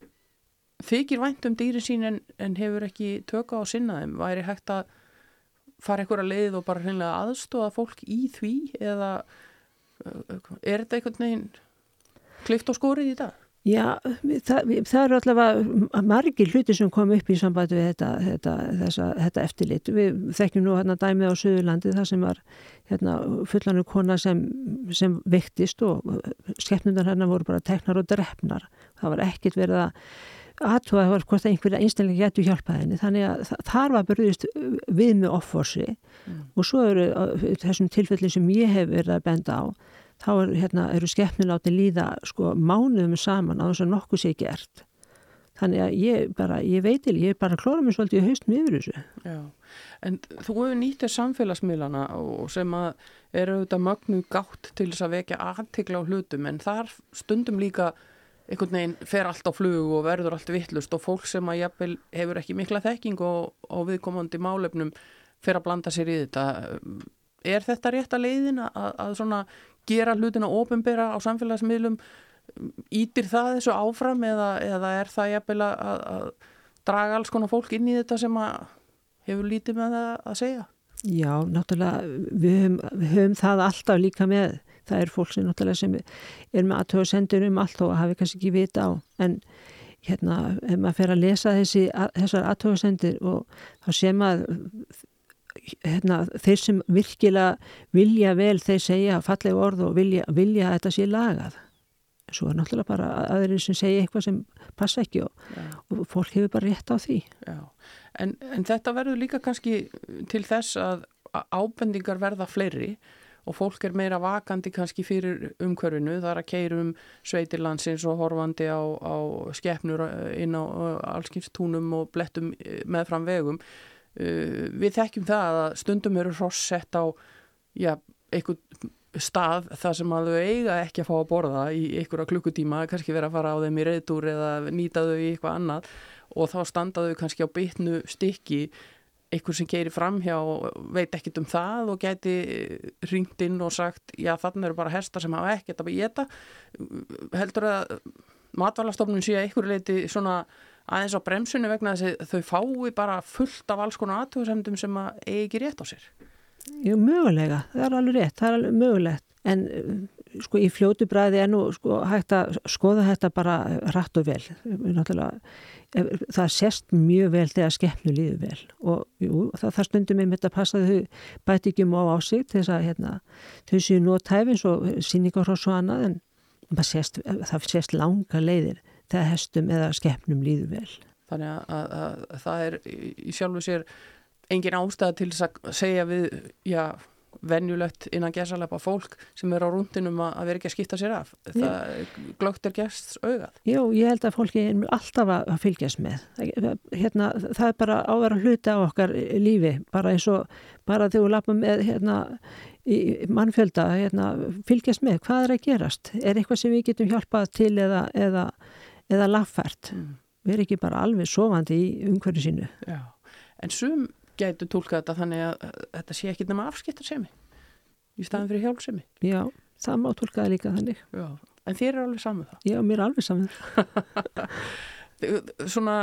þykir vænt um dýri sín en, en hefur ekki tökka á sinnaðum, væri hægt að fara einhverja leið og bara hreinlega aðstóða fólk í því eða er þetta einhvern veginn klift og skórið í dag? Já, það, það eru allavega margir hluti sem kom upp í sambandi við þetta, þetta, þessa, þetta eftirlit. Við þekkjum nú hérna dæmið á Suðurlandi þar sem var hérna, fullanur kona sem, sem vektist og skeppnundar hérna voru bara teknar og drefnar. Það var ekkit verið að aðtóða hvort einhverja einstaklega getur hjálpað henni. Þannig að þar var byrjust við með offorsi mm. og svo eru þessum tilfellin sem ég hef verið að benda á þá er, hérna, eru skeppniláti líða sko mánuðum saman á þess að nokkuð sé gert. Þannig að ég bara, ég veitil, ég bara klóra mér svolítið í haustum yfir þessu. Já, en þú hefur nýttið samfélagsmiðlana og sem að eru auðvitað mögnu gátt til þess að vekja aðtikla á hlutum en þar stundum líka einhvern veginn fer allt á flug og verður allt vittlust og fólk sem að jafnvel hefur ekki mikla þekking og, og viðkomandi málefnum fer að blanda sér í þetta. Er þetta rétt að leiðin að, að svona gera hlutina ofinbera á samfélagsmiðlum ítir það þessu áfram eða, eða er það jafnvel að, að draga alls konar fólk inn í þetta sem hefur lítið með það að segja? Já, náttúrulega við höfum, við höfum það alltaf líka með það er fólk sem náttúrulega sem er með aðtöða sendur um allt og hafi kannski ekki vita á en hérna, ef maður fer að lesa þessi, að, þessar aðtöða sendur og þá sé maður hérna, þeir sem virkilega vilja vel, þeir segja falleg orð og vilja, vilja að þetta sé lagað. Svo er náttúrulega bara aðeins sem segja eitthvað sem passa ekki og, og fólk hefur bara rétt á því. En, en þetta verður líka kannski til þess að ábendingar verða fleiri og fólk er meira vakandi kannski fyrir umhverfinu, það er að keira um sveitirlandsins og horfandi á, á skeppnur eh, inn á allskynstúnum og blettum eh, meðfram vegum. Uh, við þekkjum það að stundum eru hross sett á já, einhvern stað þar sem að þau eiga ekki að fá að borða í einhverja klukkutíma, kannski vera að fara á þeim í reyðdúr eða nýta þau í eitthvað annað og þá standa þau kannski á bytnu stykki einhver sem gerir framhjá veit ekkit um það og geti ringt inn og sagt já þannig eru bara hestar sem hafa ekkert að geta heldur að matvalastofnun sé að einhver leiti svona aðeins á bremsunni vegna þess að þau fái bara fullt af alls konar aðtöðsendum sem að eigi ekki rétt á sér. Jú, mögulega, það er alveg rétt, það er alveg mögulegt. En uh, sko í fljótu bræði er nú sko hægt að skoða þetta bara rætt og vel. Náttúrulega það sést mjög vel þegar skeppnu líður vel. Og jú, það, það stundum með þetta passa þau bæti ekki mjög á til þess að hérna, þau séu nótæfins og síningar og svo annað en sést, það sést langa leiðir þegar hestum eða skeppnum líður vel. Þannig að, að, að það er í sjálfu sér engin ástæða til að segja við, já, venjulegt innan gerðsalepa fólk sem er á rúndinum að vera ekki að skipta sér af. Það glögt er gersts augað. Jú, ég held að fólki er alltaf að fylgjast með. Hérna, það er bara ávera hluti á okkar lífi bara eins og bara þegar við lapum með hérna, mannfjölda hérna, fylgjast með, hvað er að gerast? Er eitthvað sem við getum hjálpað til eða, eða, eða laffært mm. erum ekki bara alveg sofandi í umhverju sínu Já. en sum gætu tólka þetta þannig að þetta sé ekki nema afskiptarsemi í staðin fyrir hjálpsemi. Já, það má tólka það líka þannig. Já, en þér er alveg saman það? Já, mér er alveg saman það. Svona,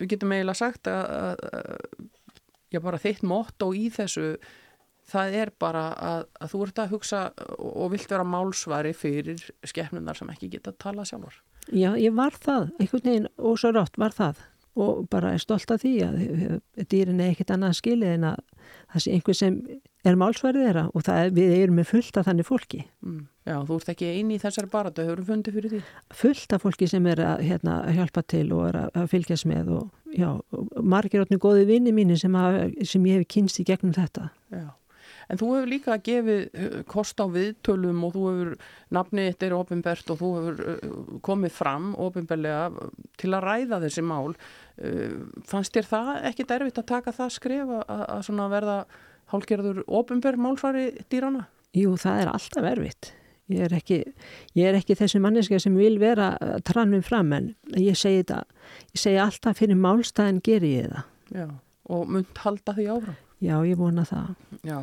við getum eiginlega sagt að, að já, bara þitt motto í þessu það er bara að, að þú ert að hugsa og vilt vera málsvari fyrir skefnunar sem ekki geta að tala sjálfur. Já, ég var það, einhvern veginn og svo rátt var það og bara er stolt af því að dýrin er ekkit annað skilið en að það sé einhver sem er málsverðið þeirra og er, við erum með fullt af þannig fólki. Mm. Já, þú ert ekki eini í þessari baratu, hefur þú fundið fyrir því? Fullt af fólki sem er að, hérna, hjálpa til og er að, fylgjast með og já, margir átni góði vinni mínu sem, að, sem ég hef kynst í gegnum þetta. Já. En þú hefur líka gefið uh, kost á viðtölum og þú hefur nafnið eitt er ofinbært og þú hefur uh, komið fram ofinbærlega til að ræða þessi mál. Fannst þér það ekki derfitt að taka það skrif að, að verða hálgerður ofinbær málfari dýrana? Jú, það er alltaf erfitt. Ég er ekki, ég er ekki þessi manneska sem vil vera trannum fram en ég segi þetta, ég segi alltaf fyrir málstæðin ger ég það. Já, og mynd halda því áfram? Já, ég vona það. Já,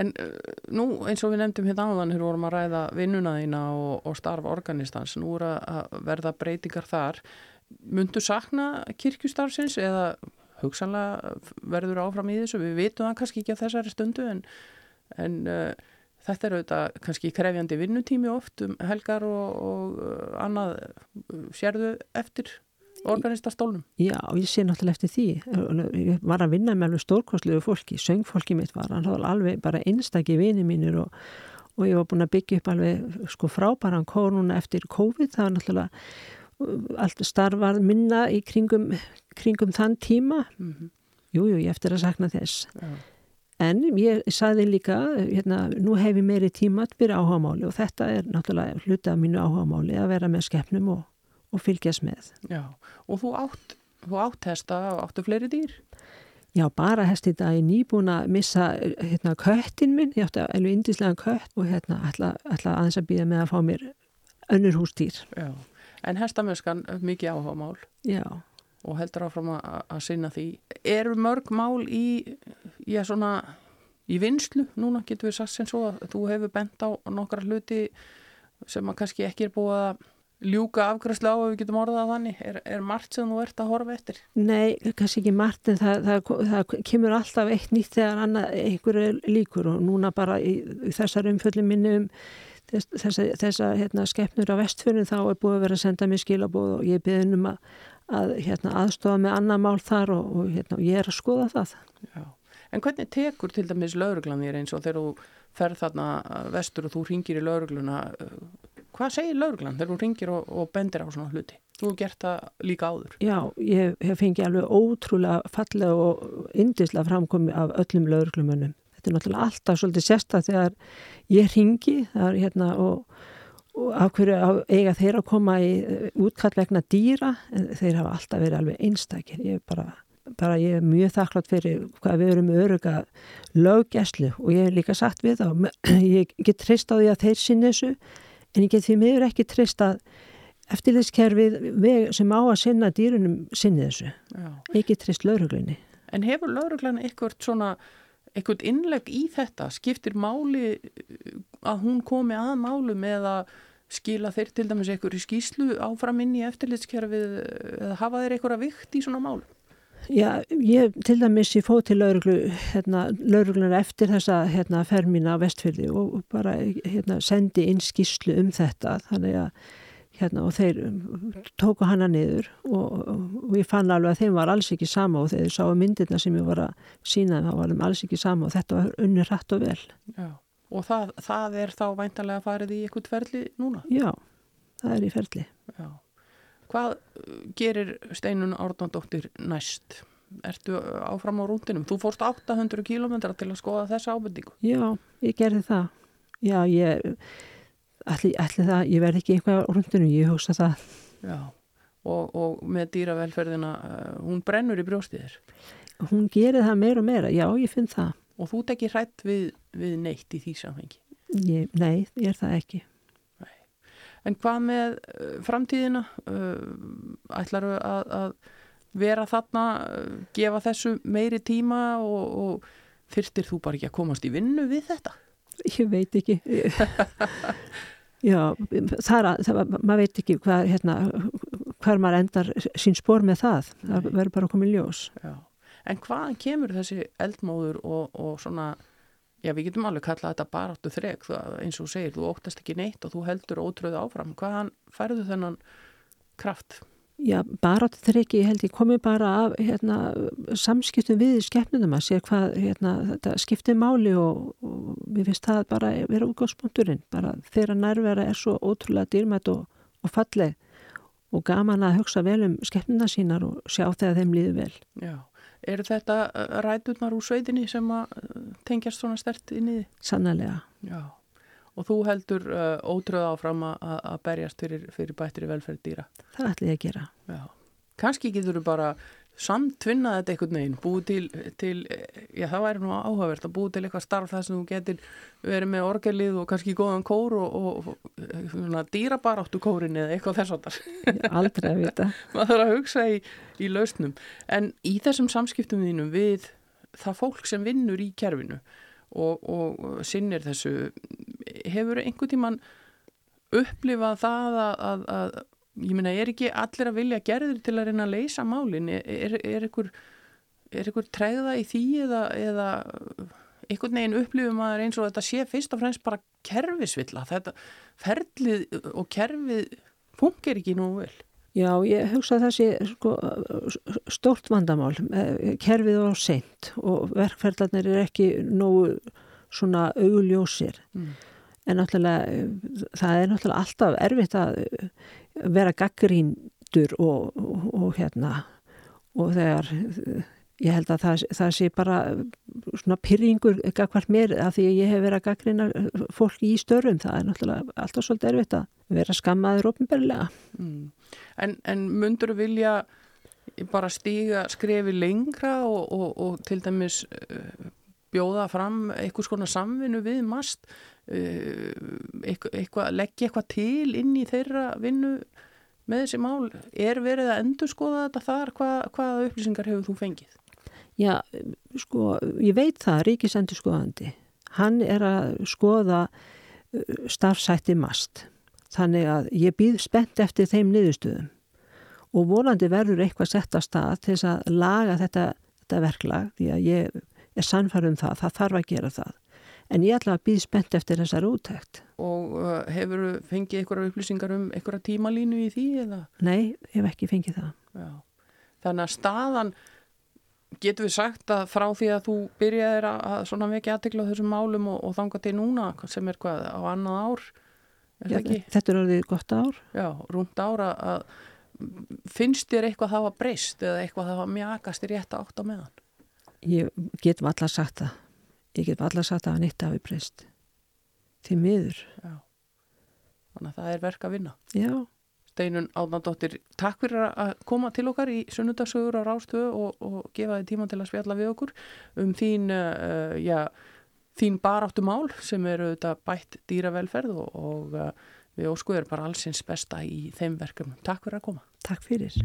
en uh, nú eins og við nefndum hérna áðan hér vorum að ræða vinnuna þína og, og starf organistans, nú er að verða breytingar þar. Mundu sakna kirkjustarfsins eða hugsanlega verður áfram í þessu? Við vitum það kannski ekki á þessari stundu en, en uh, þetta er auðvitað kannski krefjandi vinnutími oft um helgar og, og uh, annað sérðu eftir organistastólnum? Já, ég sé náttúrulega eftir því. Ég var að vinna með alveg stórkostlegu fólki, söngfólki mitt var, hann hafði alveg bara einstakki vini mínir og, og ég var búin að byggja upp alveg sko frábæran kór núna eftir COVID, það var náttúrulega uh, allt starfað minna í kringum, kringum þann tíma. Mm -hmm. Jú, jú, ég eftir að sakna þess. Já. En ég saði líka, hérna, nú hef ég meiri tímat fyrir áhámáli og þetta er náttúrulega hluta af mínu áhámáli að vera með skeppnum og og fylgjast með. Já, og þú átt, þú átt hesta og áttu fleiri dýr? Já, bara hesti þetta er nýbúin að missa hérna köttin minn, ég átti alveg indislega kött og hérna ætla, ætla aðeins að býða með að fá mér önnur hústýr. Já, en hestamöskan mikið áhuga mál. Já. Og heldur áfram að, að sinna því. Eru mörg mál í, já svona, í vinslu núna, getur við sagt sem svo að þú hefur bent á nokkra hluti sem að kannski ekki er búið að ljúka afgröðslu á að við getum orðað þannig er, er margt sem þú ert að horfa eftir? Nei, kannski ekki margt en það, það, það kemur alltaf eitt nýtt þegar annað einhverju líkur og núna bara í, í þessar umfjöldum minni um þess, þessa, þessa hérna, skeppnur á vestfjörnum þá er búið að vera að senda mér skilabóð og ég beðin um að, að hérna, aðstofa með annað mál þar og, og hérna, ég er að skoða það. Já. En hvernig tekur til dæmis lauruglan þér eins og þegar þú ferð þarna vestur og þú ringir í laurugluna Hvað segir lauruglan þegar þú ringir og, og bendir á svona hluti? Þú hefur gert það líka áður. Já, ég hef fengið alveg ótrúlega fallega og indislega framkomi af öllum lauruglumunum. Þetta er náttúrulega alltaf svolítið sérstað þegar ég ringi þar, hérna, og, og af hverju á, eiga þeir að koma í eh, útkall vegna dýra en þeir hafa alltaf verið alveg einstakir. Ég er bara, bara ég er mjög þakklátt fyrir hvað við erum öruga löggæslu og ég hef líka sagt við þá, ég get treyst á því að þeir sinni þessu en ég get því miður ekki treyst að eftirlitskerfið veg- sem á að sinna dýrunum sinni þessu. Já. Ekki treyst lögreglunni. En hefur lauruglan eitthvað svona, eitthvað innlegg í þetta? Skiptir máli uh, að hún komi að málum eða skila þeir til dæmis eitthvað í skýslu áfram inn í eftirlitskerfið eða hafa þeir eitthvað vikt í svona málum? Já, ég til dæmis ég fóð til lauruglu, hérna, lauruglunar eftir þessa hérna, fermina á vestfyrði og bara hérna, sendi inn skýslu um þetta þannig að hérna, og þeir um, tóku hana niður og, og, ég fann alveg að þeim var alls ekki sama og þeir sáu myndirna sem ég var að sína það var þeim alls ekki sama og þetta var unni rætt og vel. Já. Og það, það er þá væntalega farið í eitthvað tverli núna? Já, það er í ferli. Já. Hvað uh, gerir Steinun Árnandóttir næst? Ertu áfram á rúndinum? Þú fórst 800 km til að skoða þessa ábendingu. Já, ég gerði það. Já, ég ætli, ætli það, ég verði ekki eitthvað á rundinu, ég hugsa það. Já. Og, og með dýravelferðina, uh, hún brennur í brjóstiðir. Hún gerir það meira og meira, já, ég finn það. Og þú ekki hrætt við, við neitt í því samhengi. Ég, nei, ég er það ekki. En hvað með uh, framtíðina? Uh, ætlaru að, að vera þarna, uh, gefa þessu meiri tíma og, og fyrstir þú bara ekki að komast í vinnu við þetta? Ég veit ekki. já, það er að, það, maður veit ekki hvað, hérna, hvað maður endar sín spór með það. Það Nei. verður bara að koma í ljós. Já. En hvaðan kemur þessi eldmóður og, og svona, já við getum alveg kallað þetta baráttu þreg, eins og segir, þú óttast ekki neitt og þú heldur ótröðu áfram. Hvaðan færðu þennan kraft? Já, er ekki, ég held ég komi bara af hérna, samskiptum við skepnunum að sér hvað hérna, þetta skiptir máli og, og við finnst það bara vera útgangspunkturinn, bara þeirra nærvera er svo ótrúlega dýrmætt og, og falleg og gaman að hugsa vel um skepnuna sínar og sjá þegar þeim líður vel. Já. Eru þetta uh, ræturnar úr sveitinni sem uh, tengjast svona stert inn í því? Sannlega. Já. Og þú heldur uh, ótröðu áfram að, berjast fyrir, fyrir bættri velferð dýra? Það ætla ég að gera. Já. Kanski getur þú bara samtvinnað þetta einhvern veginn, búið til, til, já það væri nú áhugavert að búið til eitthvað starf þar sem þú getur verið með orgelið og kannski góðan kór og, og, og svona, dýrabaráttu kórin eða eitthvað þess að er aldrei að vita. maður þarf að hugsa í, í lausnum. En í þessum samskiptum þínum við það fólk sem vinnur í kerfinu og, og sinnir þessu, hefur einhvern tíman upplifað það að, að, að ég meina, er ekki allir að vilja gerðir til að reyna að leysa málin? Er, er, er, ykkur, er ykkur tregða í því eða, eða einhvern veginn upplifum maður eins og þetta sé fyrst og fremst bara kerfisvilla? Þetta ferlið og kerfið funkar ekki nú vel. Já, ég hugsa að það sé sko, stórt vandamál, eh, kerfið á seint og verkferðlarnir er ekki nógu svona auguljósir. Mm. En náttúrulega, eh, það er náttúrulega alltaf erfitt að eh, vera gaggríndur og, og, og hérna, og þegar eh, ég held að það, það sé bara svona pyrringur gagvart mér að því að ég hef verið að gaggrína fólk í störum, það er náttúrulega alltaf svolítið erfitt að vera skammaður ofnbærlega. Mm. En, en mundur vilja bara stíga skrefi lengra og, og, til dæmis bjóða fram eitthvað skona samvinnu við mast eitthvað, eitthvað, leggja eitthvað til inn í þeirra vinnu með þessi mál er verið að endur skoða þetta þar Hva, hvaða upplýsingar hefur þú fengið? Já, sko, ég veit það, ríkisendur skoðandi. Hann er að skoða uh, starfsætti mast. Þannig að ég býð spennt eftir þeim niðurstöðum og volandi verður eitthvað sett að stað til þess að laga þetta, þetta verklag því að ég er sannfærum um það, það þarf að gera það. En ég ætla að býð spennt eftir þessar úttækt. Og uh, hefur fengið einhverja upplýsingar um einhverja tímalínu í því eða? Nei, ég hef ekki fengið það. Já. Þannig að staðan getur við sagt að frá því að þú byrjaðir að, svona vekja aðtekla á þessum málum og, og þanga til núna sem er hvað á annað ár er Já, þetta er orðið gott ár. Já, rúmt ára að finnst þér eitthvað það var breyst eða eitthvað það var mjakast í rétta átt á meðan? Ég getum allar sagt það. Ég get allar sagt að hann eitt hafi breyst því miður Já. Þannig að það er verk að vinna. já, Steinun Átnandóttir, takk fyrir að koma til okkar í sunnudagssögur á Rástöðu og, og gefa þið tíma til að spjalla við okkur um þín, uh, já, þín baráttu mál sem eru þetta bætt dýravelferð og, og uh, við óskuður bara allsins besta í þeim verkum. Takk fyrir að koma. takk fyrir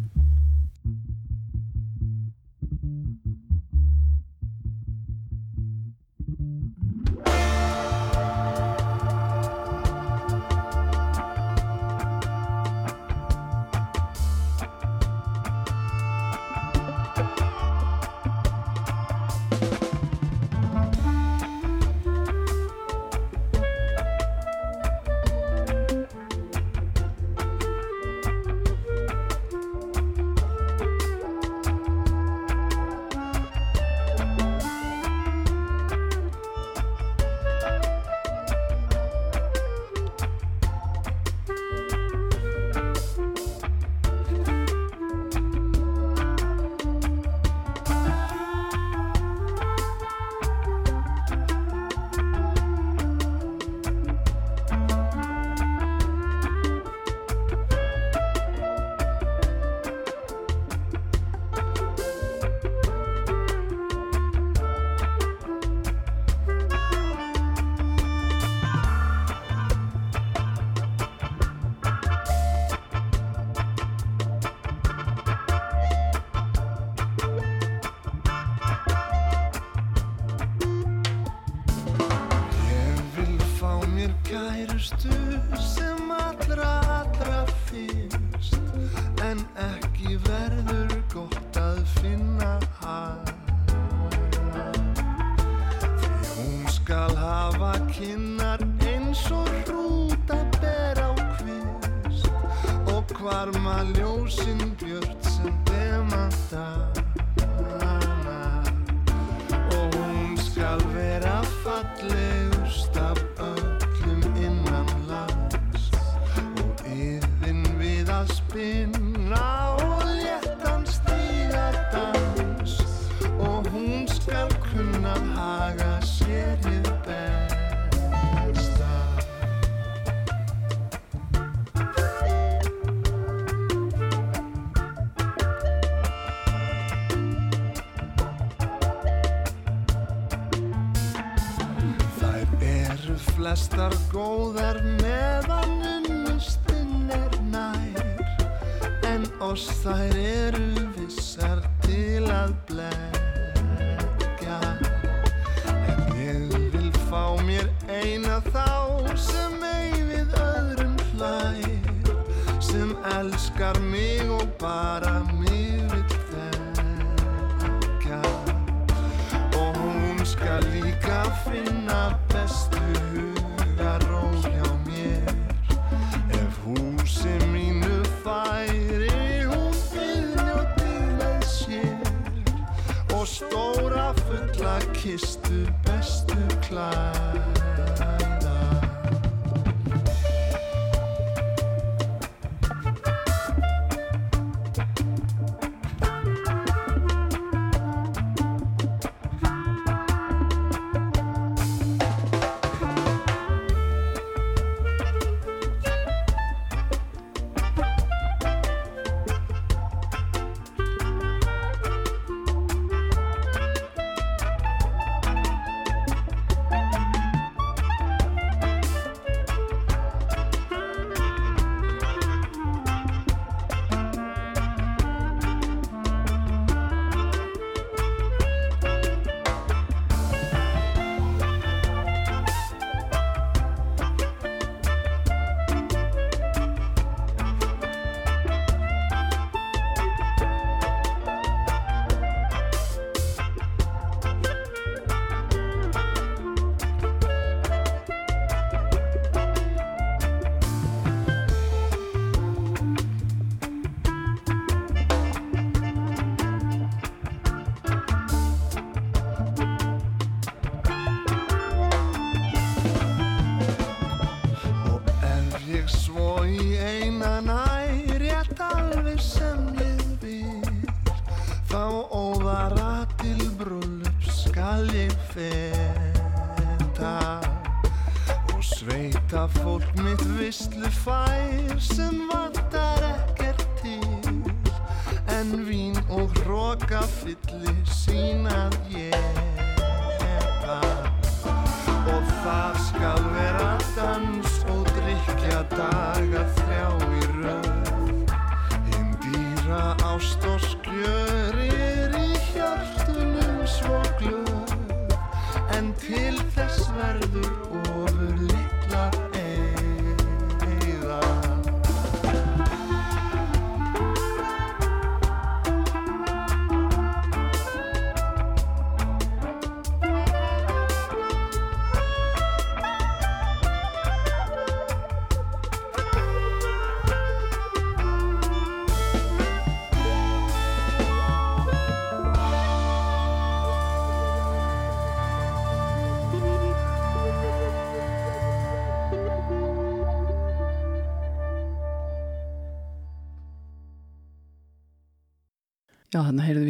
stóra fulla kistu bestu klæða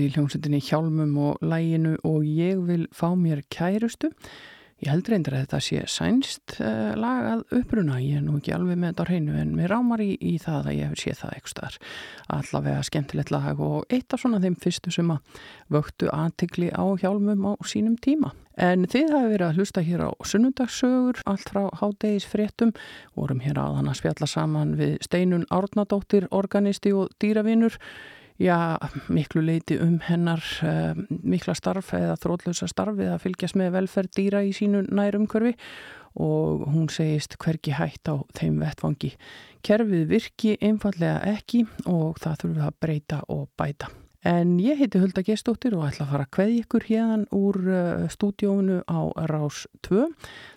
í hljómsveitinni Hjálmum og læginu og ég vil fá mér kærustu. Ég held reyndar að þetta sé sænst uh, lag að uppruna, ég er nú ekki alveg með þetta á hreinu en mér rámar í, í það að ég séð það eitthvað starf. Allavega skemmtilegt lag og eitt af svona þeim fyrstu sem að vöktu aðtikli á Hjálmum á sínum tíma. En þið hafi verið að hlusta hér á sunnundagssögur, allt frá hádegis fréttum, vorum hér að hann að spjalla saman við Steinun Árnadóttir, organisti og dýravinur, já, miklu leiti um hennar uh, mikla starf eða þrótlösa starfi að fylgjast með velferð dýra í sínu nærumkörfi og hún segist hverki hægt á þeim vettfangi. Kerfið virki einfallega ekki og það þurfum að breyta og bæta. En ég heiti Hulda Gestóttir og ætla að fara að kveði ykkur hérðan úr uh, stúdíónu á Rás 2.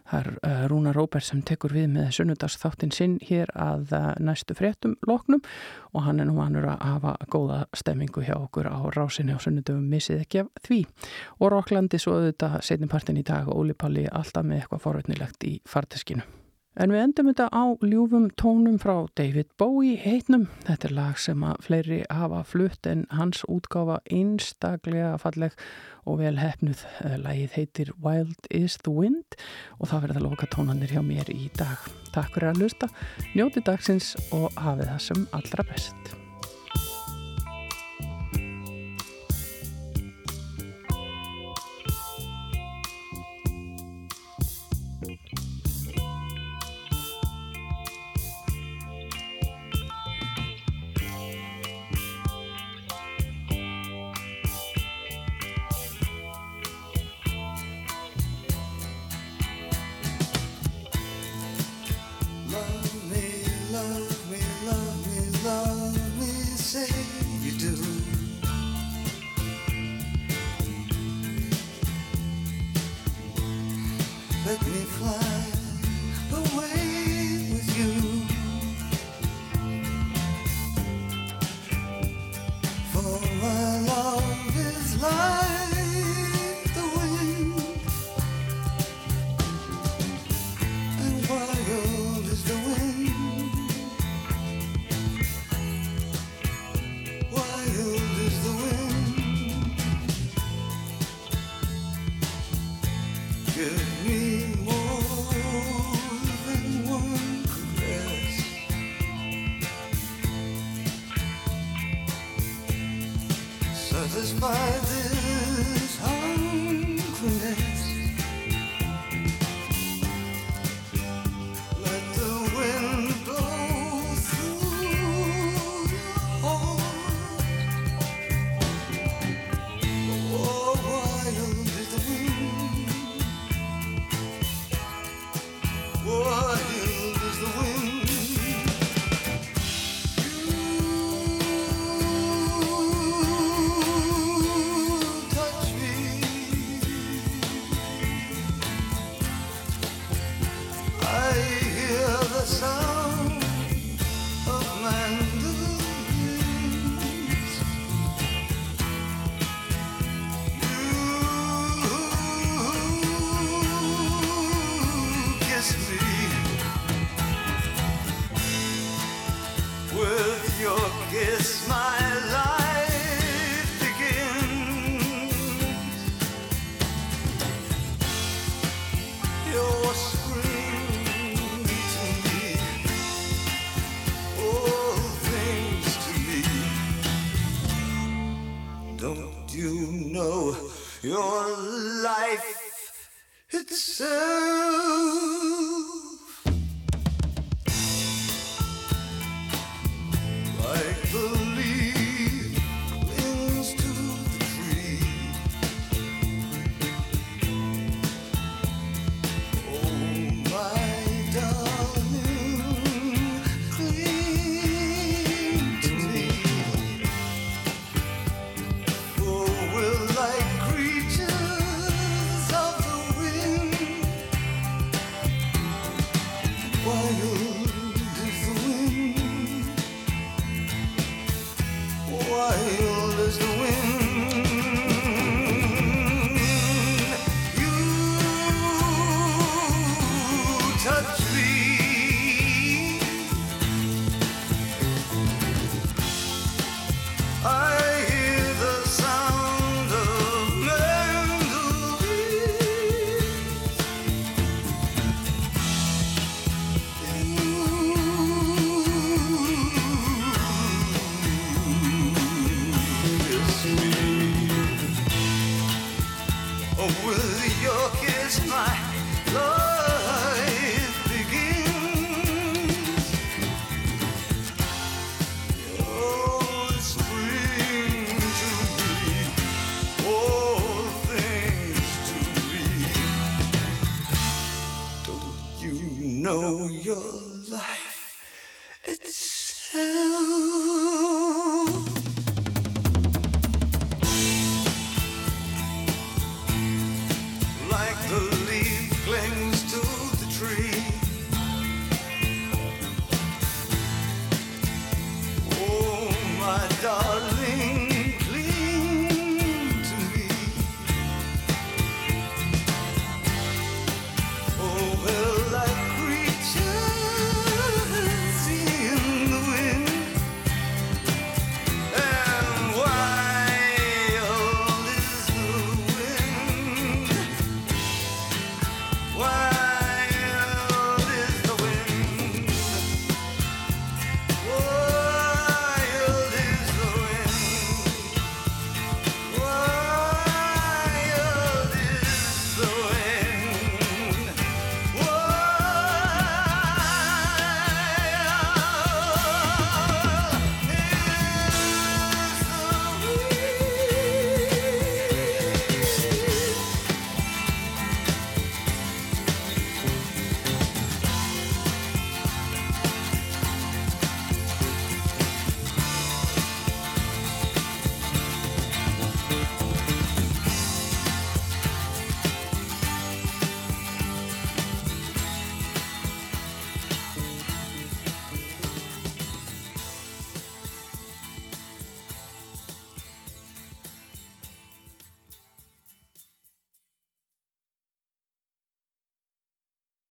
Það er uh, Rúna Róbert sem tekur við með sunnudagsþáttinn sinn hér að uh, næstu fréttum loknum og hann er nú vanur að hafa góða stemmingu hjá okkur á Rásinni og sunnudöfum missið ekki af því. Og Rokklandi svo auðvitað setjumpartin í dag og Óli Palli alltaf með eitthvað forvöldnilegt í farteskinu. En við endum þetta á ljúfum tónum frá David Bowie heitnum. Þetta er lag sem að fleiri hafa flutt en hans útgáfa einstaklega falleg og vel hefnuð. Lagið heitir Wild is the Wind og það verður að loka tónanir hjá mér í dag. Takk fyrir að lusta, njóti dagsins og hafið það sem allra best.